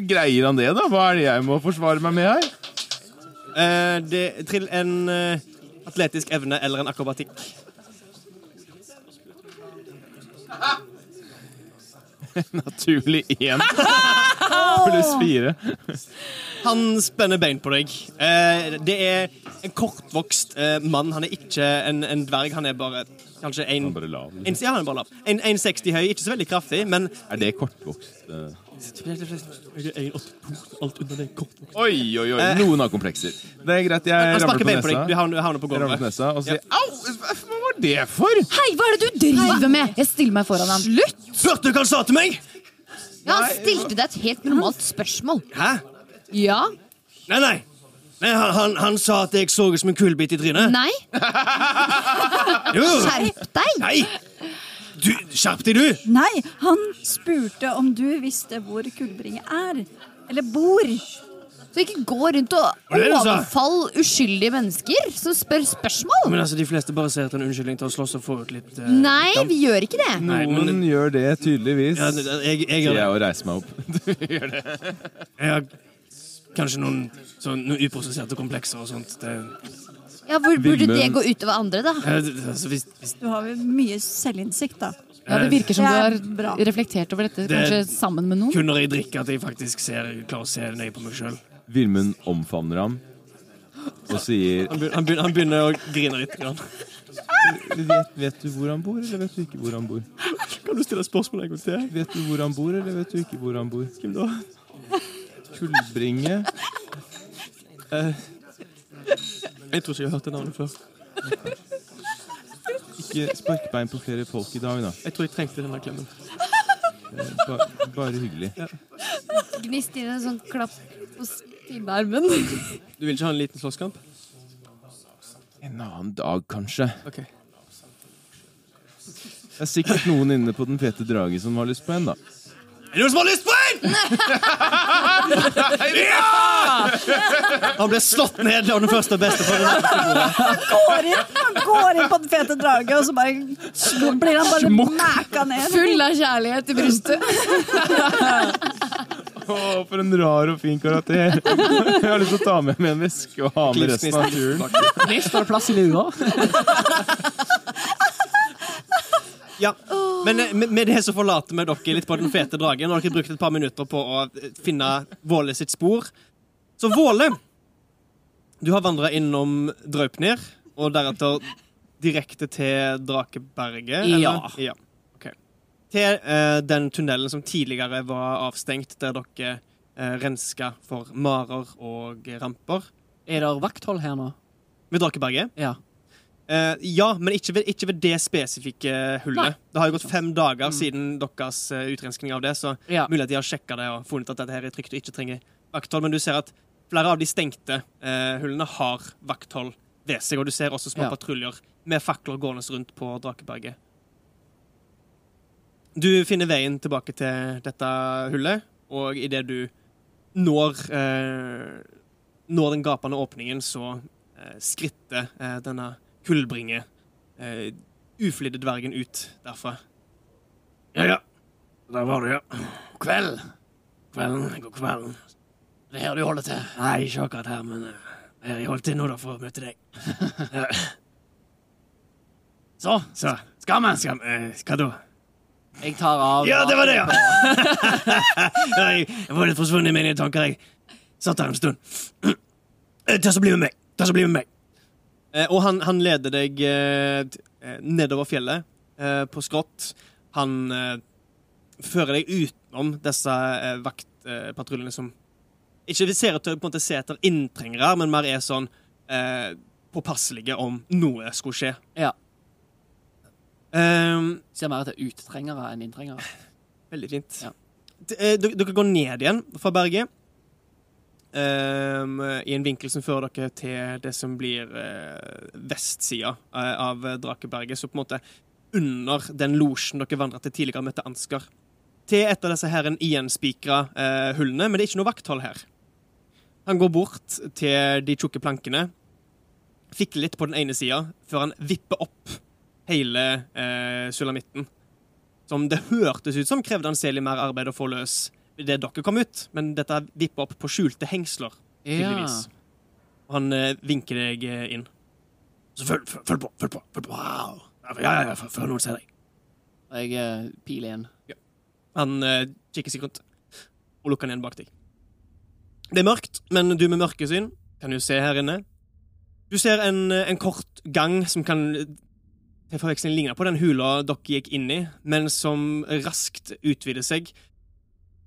Greier han det, da? Hva er det jeg må forsvare meg med her? Eh, det, trill en eh, atletisk evne eller en akrobatikk. Naturlig én pluss fire. Han spenner bein på deg. Eh, det er en kortvokst eh, mann. Han er ikke en, en dverg. Han er bare kanskje en, Han er bare lav. en, Liksom. ja, han er bare lav. 1,60 høy. Ikke så veldig kraftig, men Er det kortvokst? eh? Alt under det. Oi, oi, oi. Noen har komplekser. Det er greit, jeg Han ramler på nesa. Vi havner, på Jeg på gulvet. nesa og sier au! Hva var det for? Hei, hva er det du driver med? Jeg stiller meg foran ham. Slutt! Hørte du hva han sa til meg? Ja, han stilte deg et helt normalt spørsmål. Hæ? Ja? Nei, nei. nei han, han, han sa at jeg så ut som en kullbit i trynet. Nei? Jo. Skjerp deg! Nei! Du, Skjerp deg, du! Nei, han spurte om du visste hvor Kullbringe er. Eller bor. Så ikke gå rundt og det det du sa? overfall uskyldige mennesker som spør spørsmål. Men altså, De fleste bare ser etter en unnskyldning til å slåss og få ut litt eh, Nei, vi gjør ikke det. Nei, Noen men- gjør det tydeligvis. ja, det- det- jeg, jeg, Sier jeg det. og reiser meg opp. jeg har kanskje noen, sånn, noen uprosesserte komplekser og sånt. Det, Ja, Hvor burde det gå utover andre, da? eh, altså, hvis, hvis, Du har jo mye selvinnsikt, da. Ja, Det virker som Det du har bra. reflektert over dette, Det- kanskje sammen med noen. kun når jeg drikker, at jeg faktisk ser, klarer å se nøye på meg sjøl. Vilmund omfavner ham og sier Han, begynner, han, begyn- han begynner å grine litt. Grann. vet, vet du hvor han bor, eller vet du ikke hvor han bor? Kan du stille spørsmål en gang til? Vet du hvor han bor, eller vet du ikke hvor han bor? Hvem da? Kullbringe Jeg tror ikke jeg har hørt det navnet før. Ikke spark bein på flere folk i dag, da. Jeg tror jeg trengte denne klemmen. Ba, bare hyggelig. Gnist inn en sånn klapp på sidearmen. Du vil ikke ha en liten slåsskamp? En annen dag, kanskje. Okay. Det er sikkert noen inne på Den fete drage som har lyst på en, da. Er det noen som har lyst på en?! ja! Han ble slått ned av den første og beste. For den Går inn, han går inn på den fete drage, og så bare blir han bare mæka ned. Full av kjærlighet i brystet. Å, for en rar og fin karakter. Jeg har lyst til å ta med meg en veske og ha med resten av turen. Gnist har plass i lua. Ja, men eh, med det så forlater vi dere litt på den fete dragen. Nå har dere brukt et par minutter på å eh, finne Våle sitt spor. Så Våle, du har vandra innom Draupnir, og deretter direkte til Drakeberget? eller? ja. ok. Til eh, den tunnelen som tidligere var avstengt, der dere eh, renska for marer og ramper. Er det vakthold her nå? Ved Drakeberget? Ja. Eh, ja, men ikke ved, ikke ved det spesifikke hullet. Nei. Det har jo gått fem dager siden deres uh, utrenskning av det, så Ja. mulig at de har sjekka det og funnet at dette her er trygt og ikke trenger vakthold. Men du ser at flere av de stengte uh, hullene har vakthold ved seg, og du ser også små Ja. patruljer med fakler gående rundt på Drakeberget. Du finner veien tilbake til dette hullet, og idet du når Når den gapende åpningen, så skritter denne kullbringe eh, uflidde dvergen ut derfra. Ja, ja. Der var du, ja. God kveld. Kvelden. God kvelden. Det er her du holder til. Nei, ikke akkurat her, men eh, jeg holdt til nå da for å møte deg. Så, Så, skal vi? skal, eh, hva da? Jeg tar av Ja, det var det, ja! Jeg, jeg var litt forsvunnet i mine tanker. Jeg satt her en stund. Eh, Ta så bli med meg. Ta så bli med meg. Eh, og han, han leder deg eh, eh, nedover fjellet på skrått. Han fører deg utenom disse vaktpatruljene som ikke ser ut til å på en måte se etter inntrengere, men mer er sånn eh, påpasselige om noe skulle skje. Ja. Um, Ser mer etter uttrengere enn inntrengere. Veldig fint. Ja. Dere går ned igjen fra berget. Ehm, I en vinkel som fører dere til det som blir uh, vestsida uh, av Drakeberget. Så på en måte under den losjen dere vandra til tidligere møtte Ansgar. Til et av disse her en igjenspikra uh, hullene, men det er ikke noe vakthold her. Han går bort til de tjukke plankene, fikler litt på den ene sida, før han vipper opp hele uh, sulamitten. Som det hørtes ut som krevde han selig mer arbeid å få løs det dere kom ut, men dette vipper opp på skjulte hengsler, tydeligvis. Og han eh, vinker deg eh, inn. Så følg, følg, på, følg på. følg på. Wow. Ja, ja, ja, før- noen ser deg. Jeg eh, piler inn. Han eh, kikker seg rundt og lukker den igjen bak deg. Det er mørkt, men du med mørkesyn kan jo se her inne. Du ser en, eh, en kort gang som kan eh, til forveksling ligne på den hula dere gikk inn i, men som raskt utvider seg.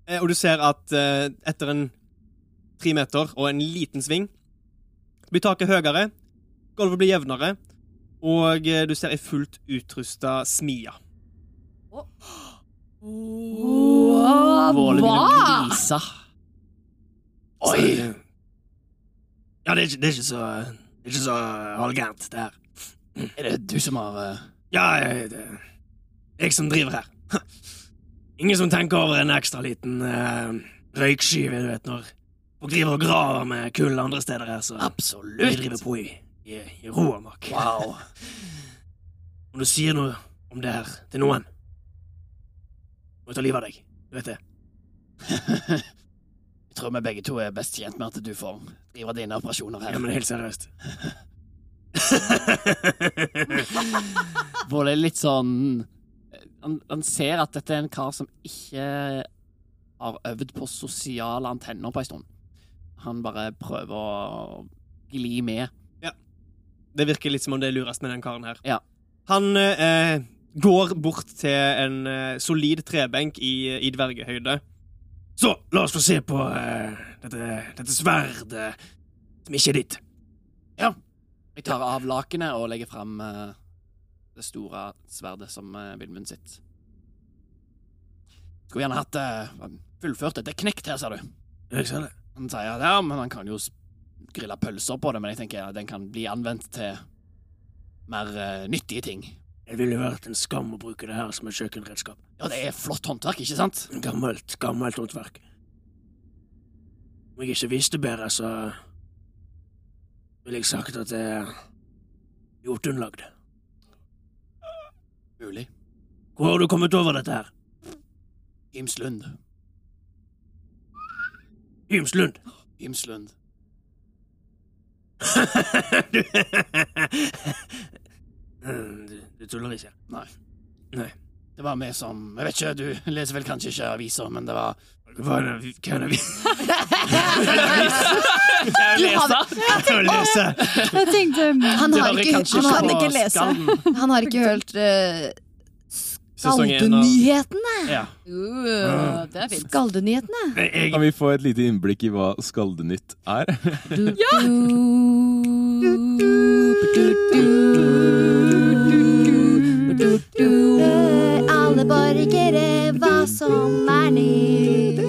Eh, Og du ser at eh, etter en tre meter og en liten sving blir taket høyere, gulvet blir jevnere, og eh, du ser ei fullt utrusta smia. Våle begynner å Hva? glise. Oi! Ja, det er ikke, det er ikke så Det er ikke så halvgærent, det her. Er det du som har uh... Ja, jeg, det er jeg som driver her. Ingen som tenker over en ekstra liten uh, røyksky, du vet, når folk driver og graver med kull andre steder her, så Absolutt. vi driver på i, i, i ro og mak. Wow. Om du sier noe om det her til noen, må jeg ta livet av deg. Du vet det. Jeg tror vi begge to er best tjent med at du får drive dine operasjoner her. Ja, men helt seriøst. Er litt sånn han, han ser at dette er en kar som ikke har øvd på sosiale antenner på en stund. Han bare prøver å gli med. Ja. Det virker litt som om det er lurest med den karen her. Ja. Han eh, går bort til en eh, solid trebenk i, i dvergehøyde. Så, la oss få se på eh, dette, dette sverdet som ikke er ditt. Ja. Jeg tar av lakenet og legger fram eh, det store sverdet som uh, Vilmund sitt. Skulle gjerne hatt uh, fullført det. Det er knekt her, ser du. Jeg ser det. Han sier ja, men han kan jo grille pølser på det, men jeg tenker ja, den kan bli anvendt til mer uh, nyttige ting. Det ville vært en skam å bruke det her som et kjøkkenredskap. Ja, det er flott håndverk, ikke sant? Gammelt, gammelt håndverk. Om jeg ikke visste bedre, så ville jeg sagt at det er Jotunlagd. Mulig. Hvor har du kommet over dette her? Imslund. Imslund? Hymslund. du, du tuller ikke? Nei. Nei. Det var vi som Jeg vet ikke, du leser vel kanskje ikke aviser, men det var Hva er det? Er? Jeg vil lese! Jeg tenkte han har ikke, han har, ikke lese. Han har ikke hørt uh, Skaldenyhetene. ja. Uh, det er fint. Skaldenyhetene. Kan vi få et lite innblikk i hva Skaldenytt er? ja! Alle borgere, som er nytt.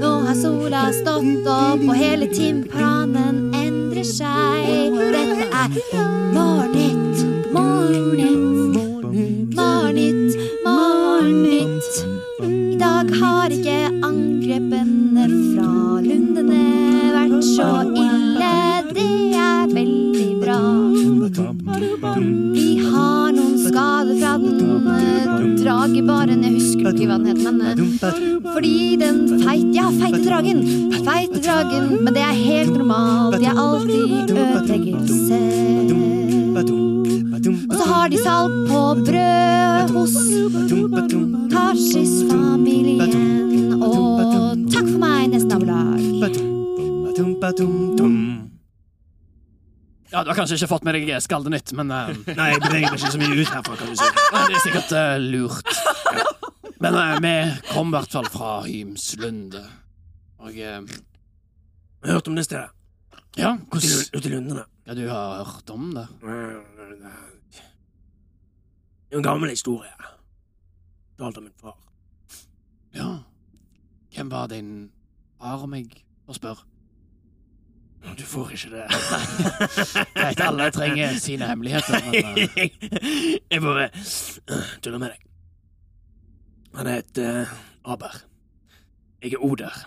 Nå har sola stått opp, og hele timeplanen endrer seg. Dette er Morgennytt, Morgennytt, Morgennytt, Morgennytt. I dag har ikke angrepene fra lundene vært så ille. Eh, dragebaren. Jeg husker ikke hva den het, men eh, fordi den feit, ja, feite dragen. Feite dragen, men det er helt normalt. Jeg er ødelegger selv. Og så har de salt på brød hos Tarsis-familien. Og takk for meg, neste nabolag. Ja, Du har kanskje ikke fått med deg Skaldenytt, men uh, Nei, jeg beveger meg ikke så mye ut herfra, kan du si. Ja, det er sikkert uh, lurt. Men uh, vi kom i hvert fall fra Hymslunde. Og eh, Jeg har hørt om det stedet. ja, hvordan ute i Lundene. Ja, du har hørt om det? Det er en gammel historie. Fortalt av min far. Ja. Hvem var din far, om jeg får spørre? Du får ikke det. Greit, alle trenger sine hemmeligheter, men eh, Jeg bare øh, tuller med deg. Han heter uh, Aber. Jeg er Oder.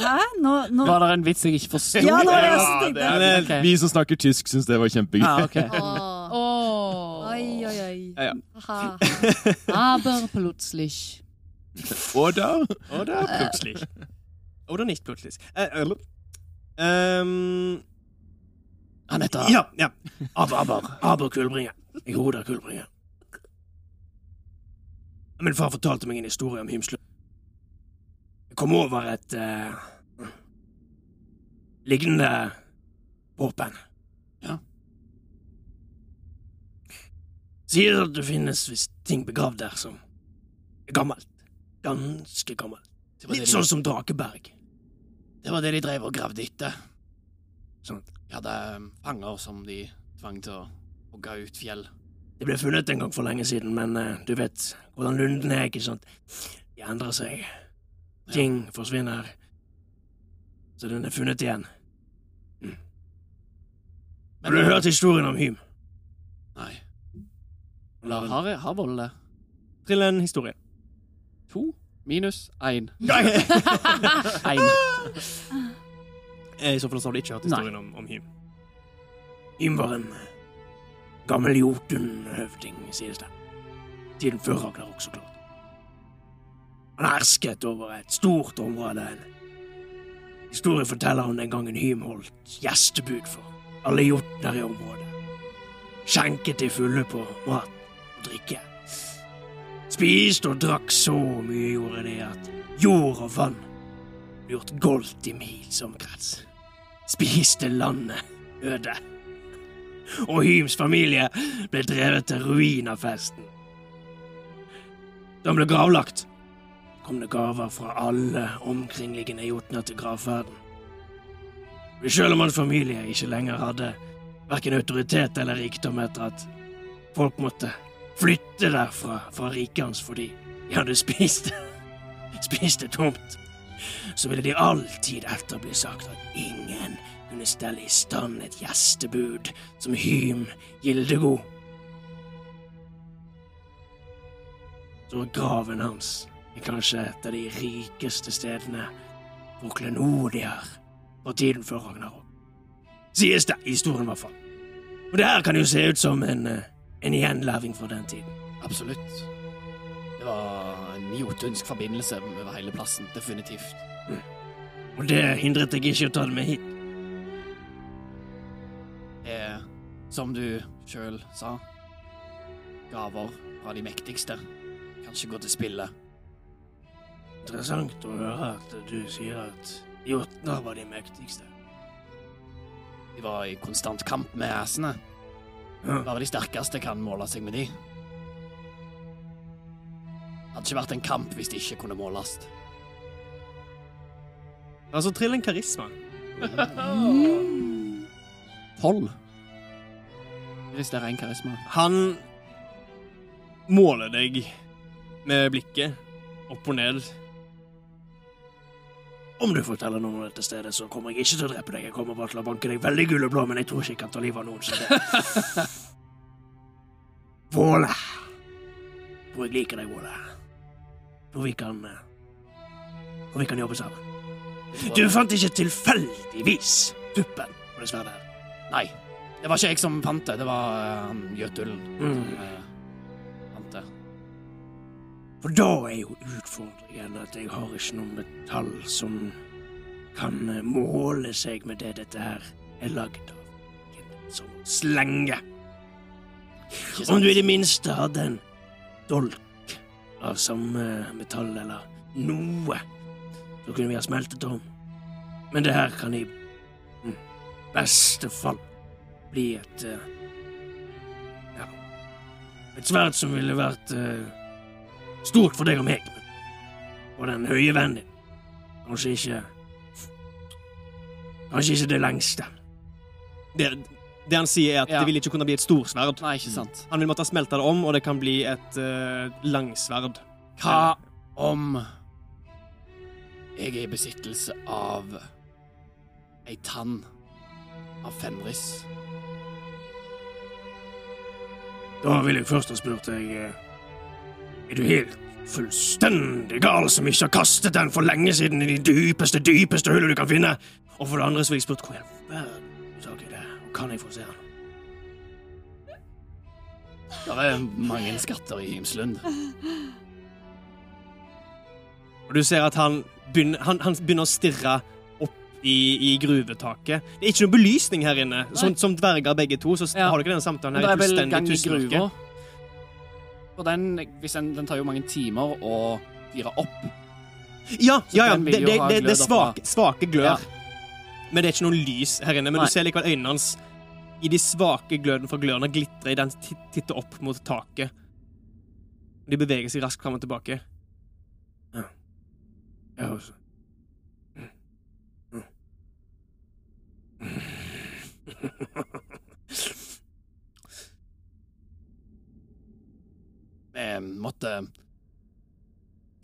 Hæ? Nå, nå Var det en vits jeg ikke forsto? Ja, nå Ja, tenkte. det er, Ok. Vi som snakker tysk, syns det var kjempegøy. Ah, okay. oh. oh. Oi, oi, oi. Ja, ja. Aber plötzlich. Da Oder plutselig. Oder nicht plutselig. Äh, eller- Ehm, Han heter ja, ja. Aber, aber. Aber kullbringer. Jeg er Oder kullbringer. Min far fortalte meg en historie om Hymslund. Jeg kom over et eh, lignende våpen. Ja. Sier at det finnes visst ting begravd der som er gammelt. Ganske gammel. Det var det Litt sånn som Drakeberg. Det var det de drev og gravde etter. Sånn. De hadde eh, fanger som de tvang til å hogge ut fjell. Det ble funnet en gang for lenge siden, men uh, du vet hvordan lunden er, ikke sant? De endrer seg. Ting forsvinner. Så den er funnet igjen. Men Har du hørt historien om Hym? Nei. Lar har, har det? Trill en historie. To minus én. Eh, Én. I så fall så har du ikke hørt historien om, om Hym. Hym var en eh, gammel Jotun-høvding, sies det. Tiden før Ragnar også, klart. Han hersket over et stort område. Historien forteller om den gangen Hym holdt gjestebud for alle jotner i området. Skjenket de fulle på mat og drikke. Spiste og drakk så mye gjorde de at jord og vann ble gjort goldt i mils omkrets. Spiste landet øde. Og Hyms familie ble drevet til ruin av festen. Da han ble gravlagt, kom det gaver fra alle omkringliggende jotner til gravferden. Men selv om hans familie ikke lenger hadde verken autoritet eller rikdom etter at folk måtte flytte derfra fra riket hans fordi de hadde spist spist det tomt, så ville de alltid etter bli sagt at ingen kunne stelle i stand et gjestebud som Hym Gildegod. Så graven hans er kanskje et av de rikeste stedene for klenodier fra tiden før Ragnarok. Sies det i historien, i hvert fall. Og det her kan jo se ut som en, eh, en gjenlæring fra den tiden. Absolutt. Det var en jotunsk forbindelse over hele plassen. Definitivt. Og det hindret deg ikke å ta det med hit. Det er, som du sjøl sa, gaver fra de mektigste kan ikke gå til spille. Interessant å høre at du sier at jotner var de mektigste. De var i konstant kamp med æsene. Bare de sterkeste kan måle seg med de. Hadde ikke vært en kamp hvis de ikke kunne måles. Altså, trill en karisma. Tolv. Hvis det er ren karisma. Han måler deg med blikket opp og ned. Om du forteller noen om dette stedet, så kommer jeg ikke til å drepe deg. Jeg kommer bare til å banke deg veldig gul og blå, men jeg tror ikke jeg kan ta livet av noen. Så det. Våle. Tror jeg liker deg, Våle. Hvor vi kan Hvor vi kan jobbe sammen. Du fant ikke tilfeldigvis tuppen på det sverdet. Nei, det var ikke jeg som fant det. Det var han uh, Jøtulen Mm. For da er jo utfordringen at jeg har ikke noe metall som kan eh, måle seg med det dette her er lagd av. Som slenge. Om du i det minste hadde en dolk av samme metall eller noe, så kunne vi ha smeltet om. Men det her kan i mm, beste fall bli et eh, Ja Et sverd som ville vært eh, stort for deg og meg, og den høye vennen din. Kanskje ikke Kanskje ikke det lengste. Det, det han sier, er at Ja. det vil ikke kunne bli et storsverd. Nei, ikke sant. Han vil måtte smelte det om, og det kan bli et uh, langsverd. Hva om jeg er i besittelse av ei tann av Fenris? Da vil jeg først ha spurt deg eh, Er du helt fullstendig gal som ikke har kastet den for lenge siden i de dypeste, dypeste hullene du kan finne? Og for det andre så vil jeg spurt hvor i all verden tak i det, kan jeg få se den? Det er mange skatter i Himslund. Og du ser at han begynner, han, han begynner å stirre opp i, i gruvetaket. Det er ikke noe belysning her inne. Som, som dverger begge to, så Ja. har dere denne samtalen her i fullstendig tusenmørke. Og den, hvis den, den tar jo mange timer å fire opp. Ja, Så ja, ja. Det, det, det, det er svak, svake, glør. Ja. Men det er ikke noe lys her inne. Men Nei. du ser likevel øynene hans i de svake glødene fra glørne glitrer idet den ti- titter opp mot taket. De beveger seg raskt fram og tilbake. Ja. Jeg også. Vi måtte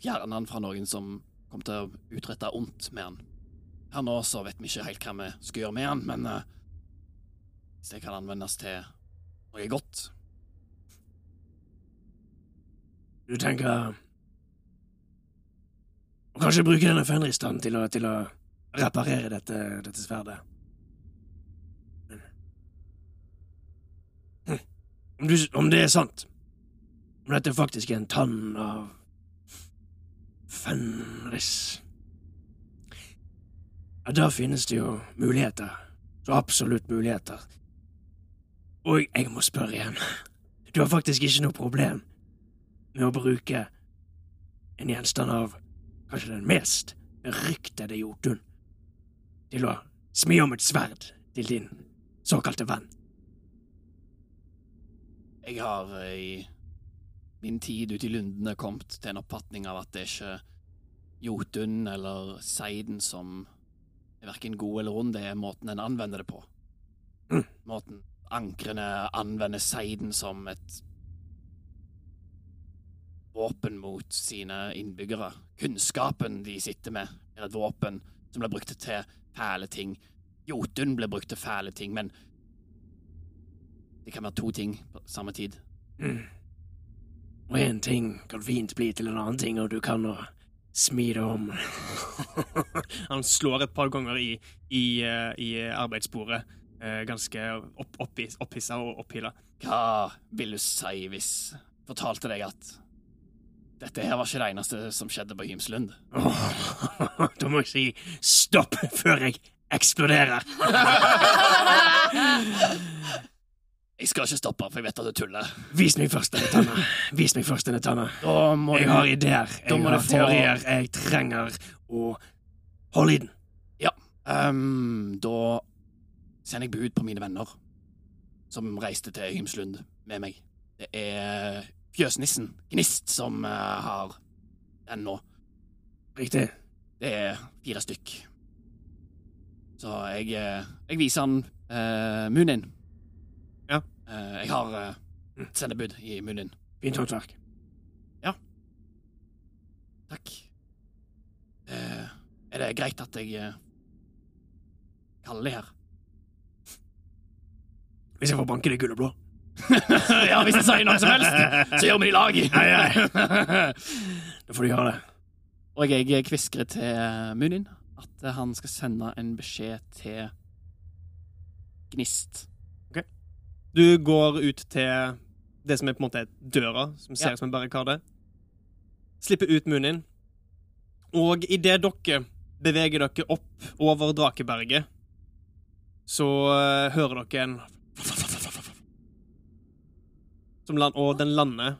fjerne han fra noen som kom til å utrette ondt med han. Her nå så vet vi ikke helt hva vi skal gjøre med han, men eh, hvis det kan anvendes til noe godt Du tenker å kanskje bruke denne fenristaden til, til å reparere dette, dette sverdet? Hm. om, du, om det er sant, om dette faktisk er en tann av fenris Ja, da finnes det jo muligheter. Så absolutt muligheter. Og jeg må spørre igjen. Du har faktisk ikke noe problem med å bruke en gjenstand av kanskje den mest beryktede Jotun til å smi om et sverd til din såkalte venn. Jeg har eh, i min tid ute i lundene kommet til en oppfatning av at det er ikke Jotun eller Seiden som er verken god eller ond, det er måten en anvender det på. Mm. Måten ankrene anvender Seiden som et våpen mot sine innbyggere. Kunnskapen de sitter med, er et våpen som blir brukt til fæle ting. Jotun blir brukt til fæle ting, men det kan være to ting på samme tid. Mm. Og én ting kan fint bli til en annen ting, og du kan å smi det om. Han slår et par ganger i, i, eh, i arbeidsbordet, eh, ganske opp, oppi, opphissa og opphila. Hva vil du si hvis fortalte deg at dette her var ikke det eneste som skjedde på Hymslund? Da må jeg si stopp før jeg eksploderer. Jeg skal ikke stoppe, for jeg vet at du tuller. Vis meg først denne tanna. Vis meg først denne tanna. Jeg har ideer, jeg har teorier, jeg trenger å holde i den. Ja. Um, da sender jeg bud på mine venner som reiste til Hymslund med meg. Det er fjøsnissen, Gnist, som uh, har den nå. Riktig. Det er fire stykk. Så jeg, eh, jeg viser han uh. Eh, jeg har et sendebud i munnen. Fint håndverk. Takk. Eh, er det greit at jeg eh, kaller det her? Hvis jeg får banke det og blå. ja, hvis jeg sier noe som helst, så gjør vi det i lag. Da får du gjøre det. Og jeg kviskrer til Munin at han skal sende en beskjed til Gnist. Du går ut til det som er på en måte døra, som ser Ja. som en barrikade. Slipper ut munnen din. Og idet dere beveger dere opp over Drakeberget, så eh, hører dere en som land, Og den lander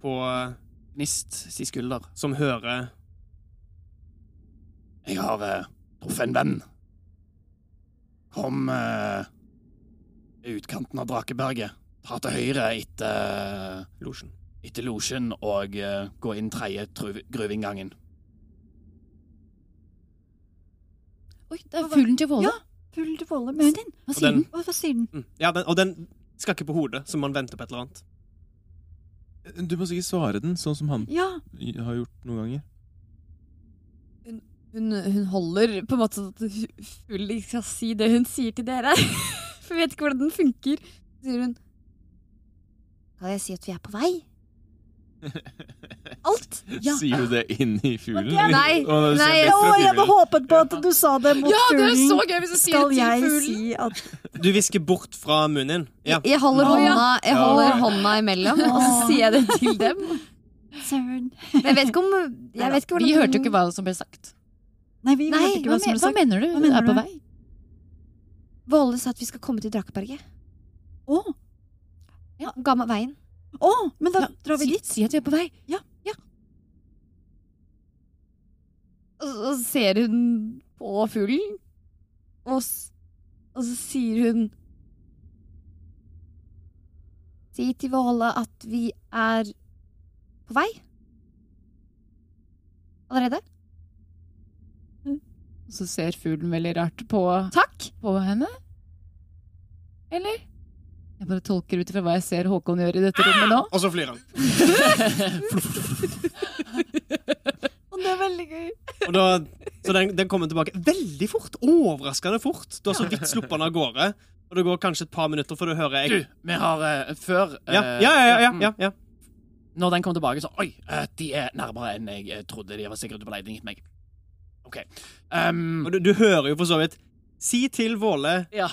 på eh, Gnist si skulder. Som hører Jeg har uh, truffet en venn. Kom i utkanten av Drakeberget. Ta til høyre etter Losjen. Etter losjen og uh, gå inn tredje gruveinngangen. Oi, det er fuglen til Våle. Ja, fuglen til Våle. Men din. Hva sier den- den? Hva, hva sier den? Mm. Ja, den, og den skal ikke på hodet, så man venter på et eller annet. Du må sikkert svare den, sånn som han Ja. har gjort noen ganger. Hun, hun holder på en måte sånn at fuglen ikke skal si det hun sier til dere. For jeg vet ikke hvordan den funker. Så sier hun Kan jeg si at vi er på vei? Alt? Ja. Sier du det inn i fuglen? Ja, nei, nei, Oh, jeg hadde håpet på at du sa det mot Ja, det er så gøy hvis du sier Skal jeg fuglen. si at Du hvisker bort fra munnen din. Ja. Jeg holder, hånda, jeg holder hånda imellom, og så sier jeg det til dem. Søren. Jeg vet ikke om jeg vet ikke Vi hørte jo ikke hva som ble sagt. Nei, vi Nei, hørte ikke Hva, hva som ble sagt. hva mener du? Hva mener er på vei? Våle sa at vi skal komme til Drakeberget. Å, Han ga meg veien. å, men da Ja, drar vi si, dit. Si at vi er på vei. Ja. Og så ser hun på fuglen, og, og så sier hun Si til Våle at vi er på vei. Allerede? Så ser fuglen veldig rart på, Takk! på henne. Eller? Jeg bare tolker ut ifra hva jeg ser Håkon gjøre i dette rommet nå. Og så flyr han. Og det er veldig gøy. Og da, så den, den kommer tilbake veldig fort. Overraskende fort. Du har så vidt sluppet den av gårde. Og det går kanskje et par minutter før du hører Du, vi har eh, før eh, ja, ja, ja, ja, ja, ja. Når den kom tilbake, så Oi, eh, de er nærmere enn jeg eh, trodde. De var sikkert ute på leting etter meg. OK. Um, Og du, du hører jo for så vidt Si til Våle ja.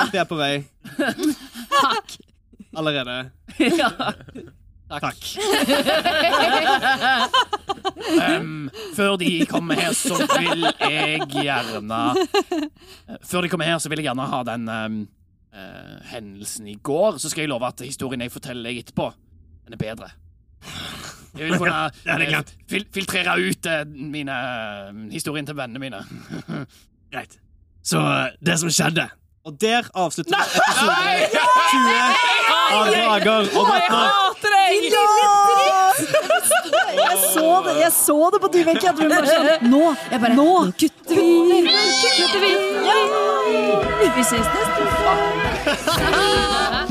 At vi er på vei. Takk. Allerede. ja. Takk. um, før de kommer her, så vil jeg gjerne eh, Før de kommer her, så vil jeg gjerne ha den um, uh, hendelsen i går. Så skal jeg love at historien jeg forteller deg etterpå, den er bedre. Jeg vil kunne Det er det eh, fil filtrere ut eh, mine eh, historien til vennene mine. Greit. Så det som skjedde Og der avslutter vi episode 20 av Drager og drottner. Jeg så det, jeg så det på Dyveke at hun bare sånn Nå! Nå kutter vi! Kutter vi! Ja! Vi ses neste uke.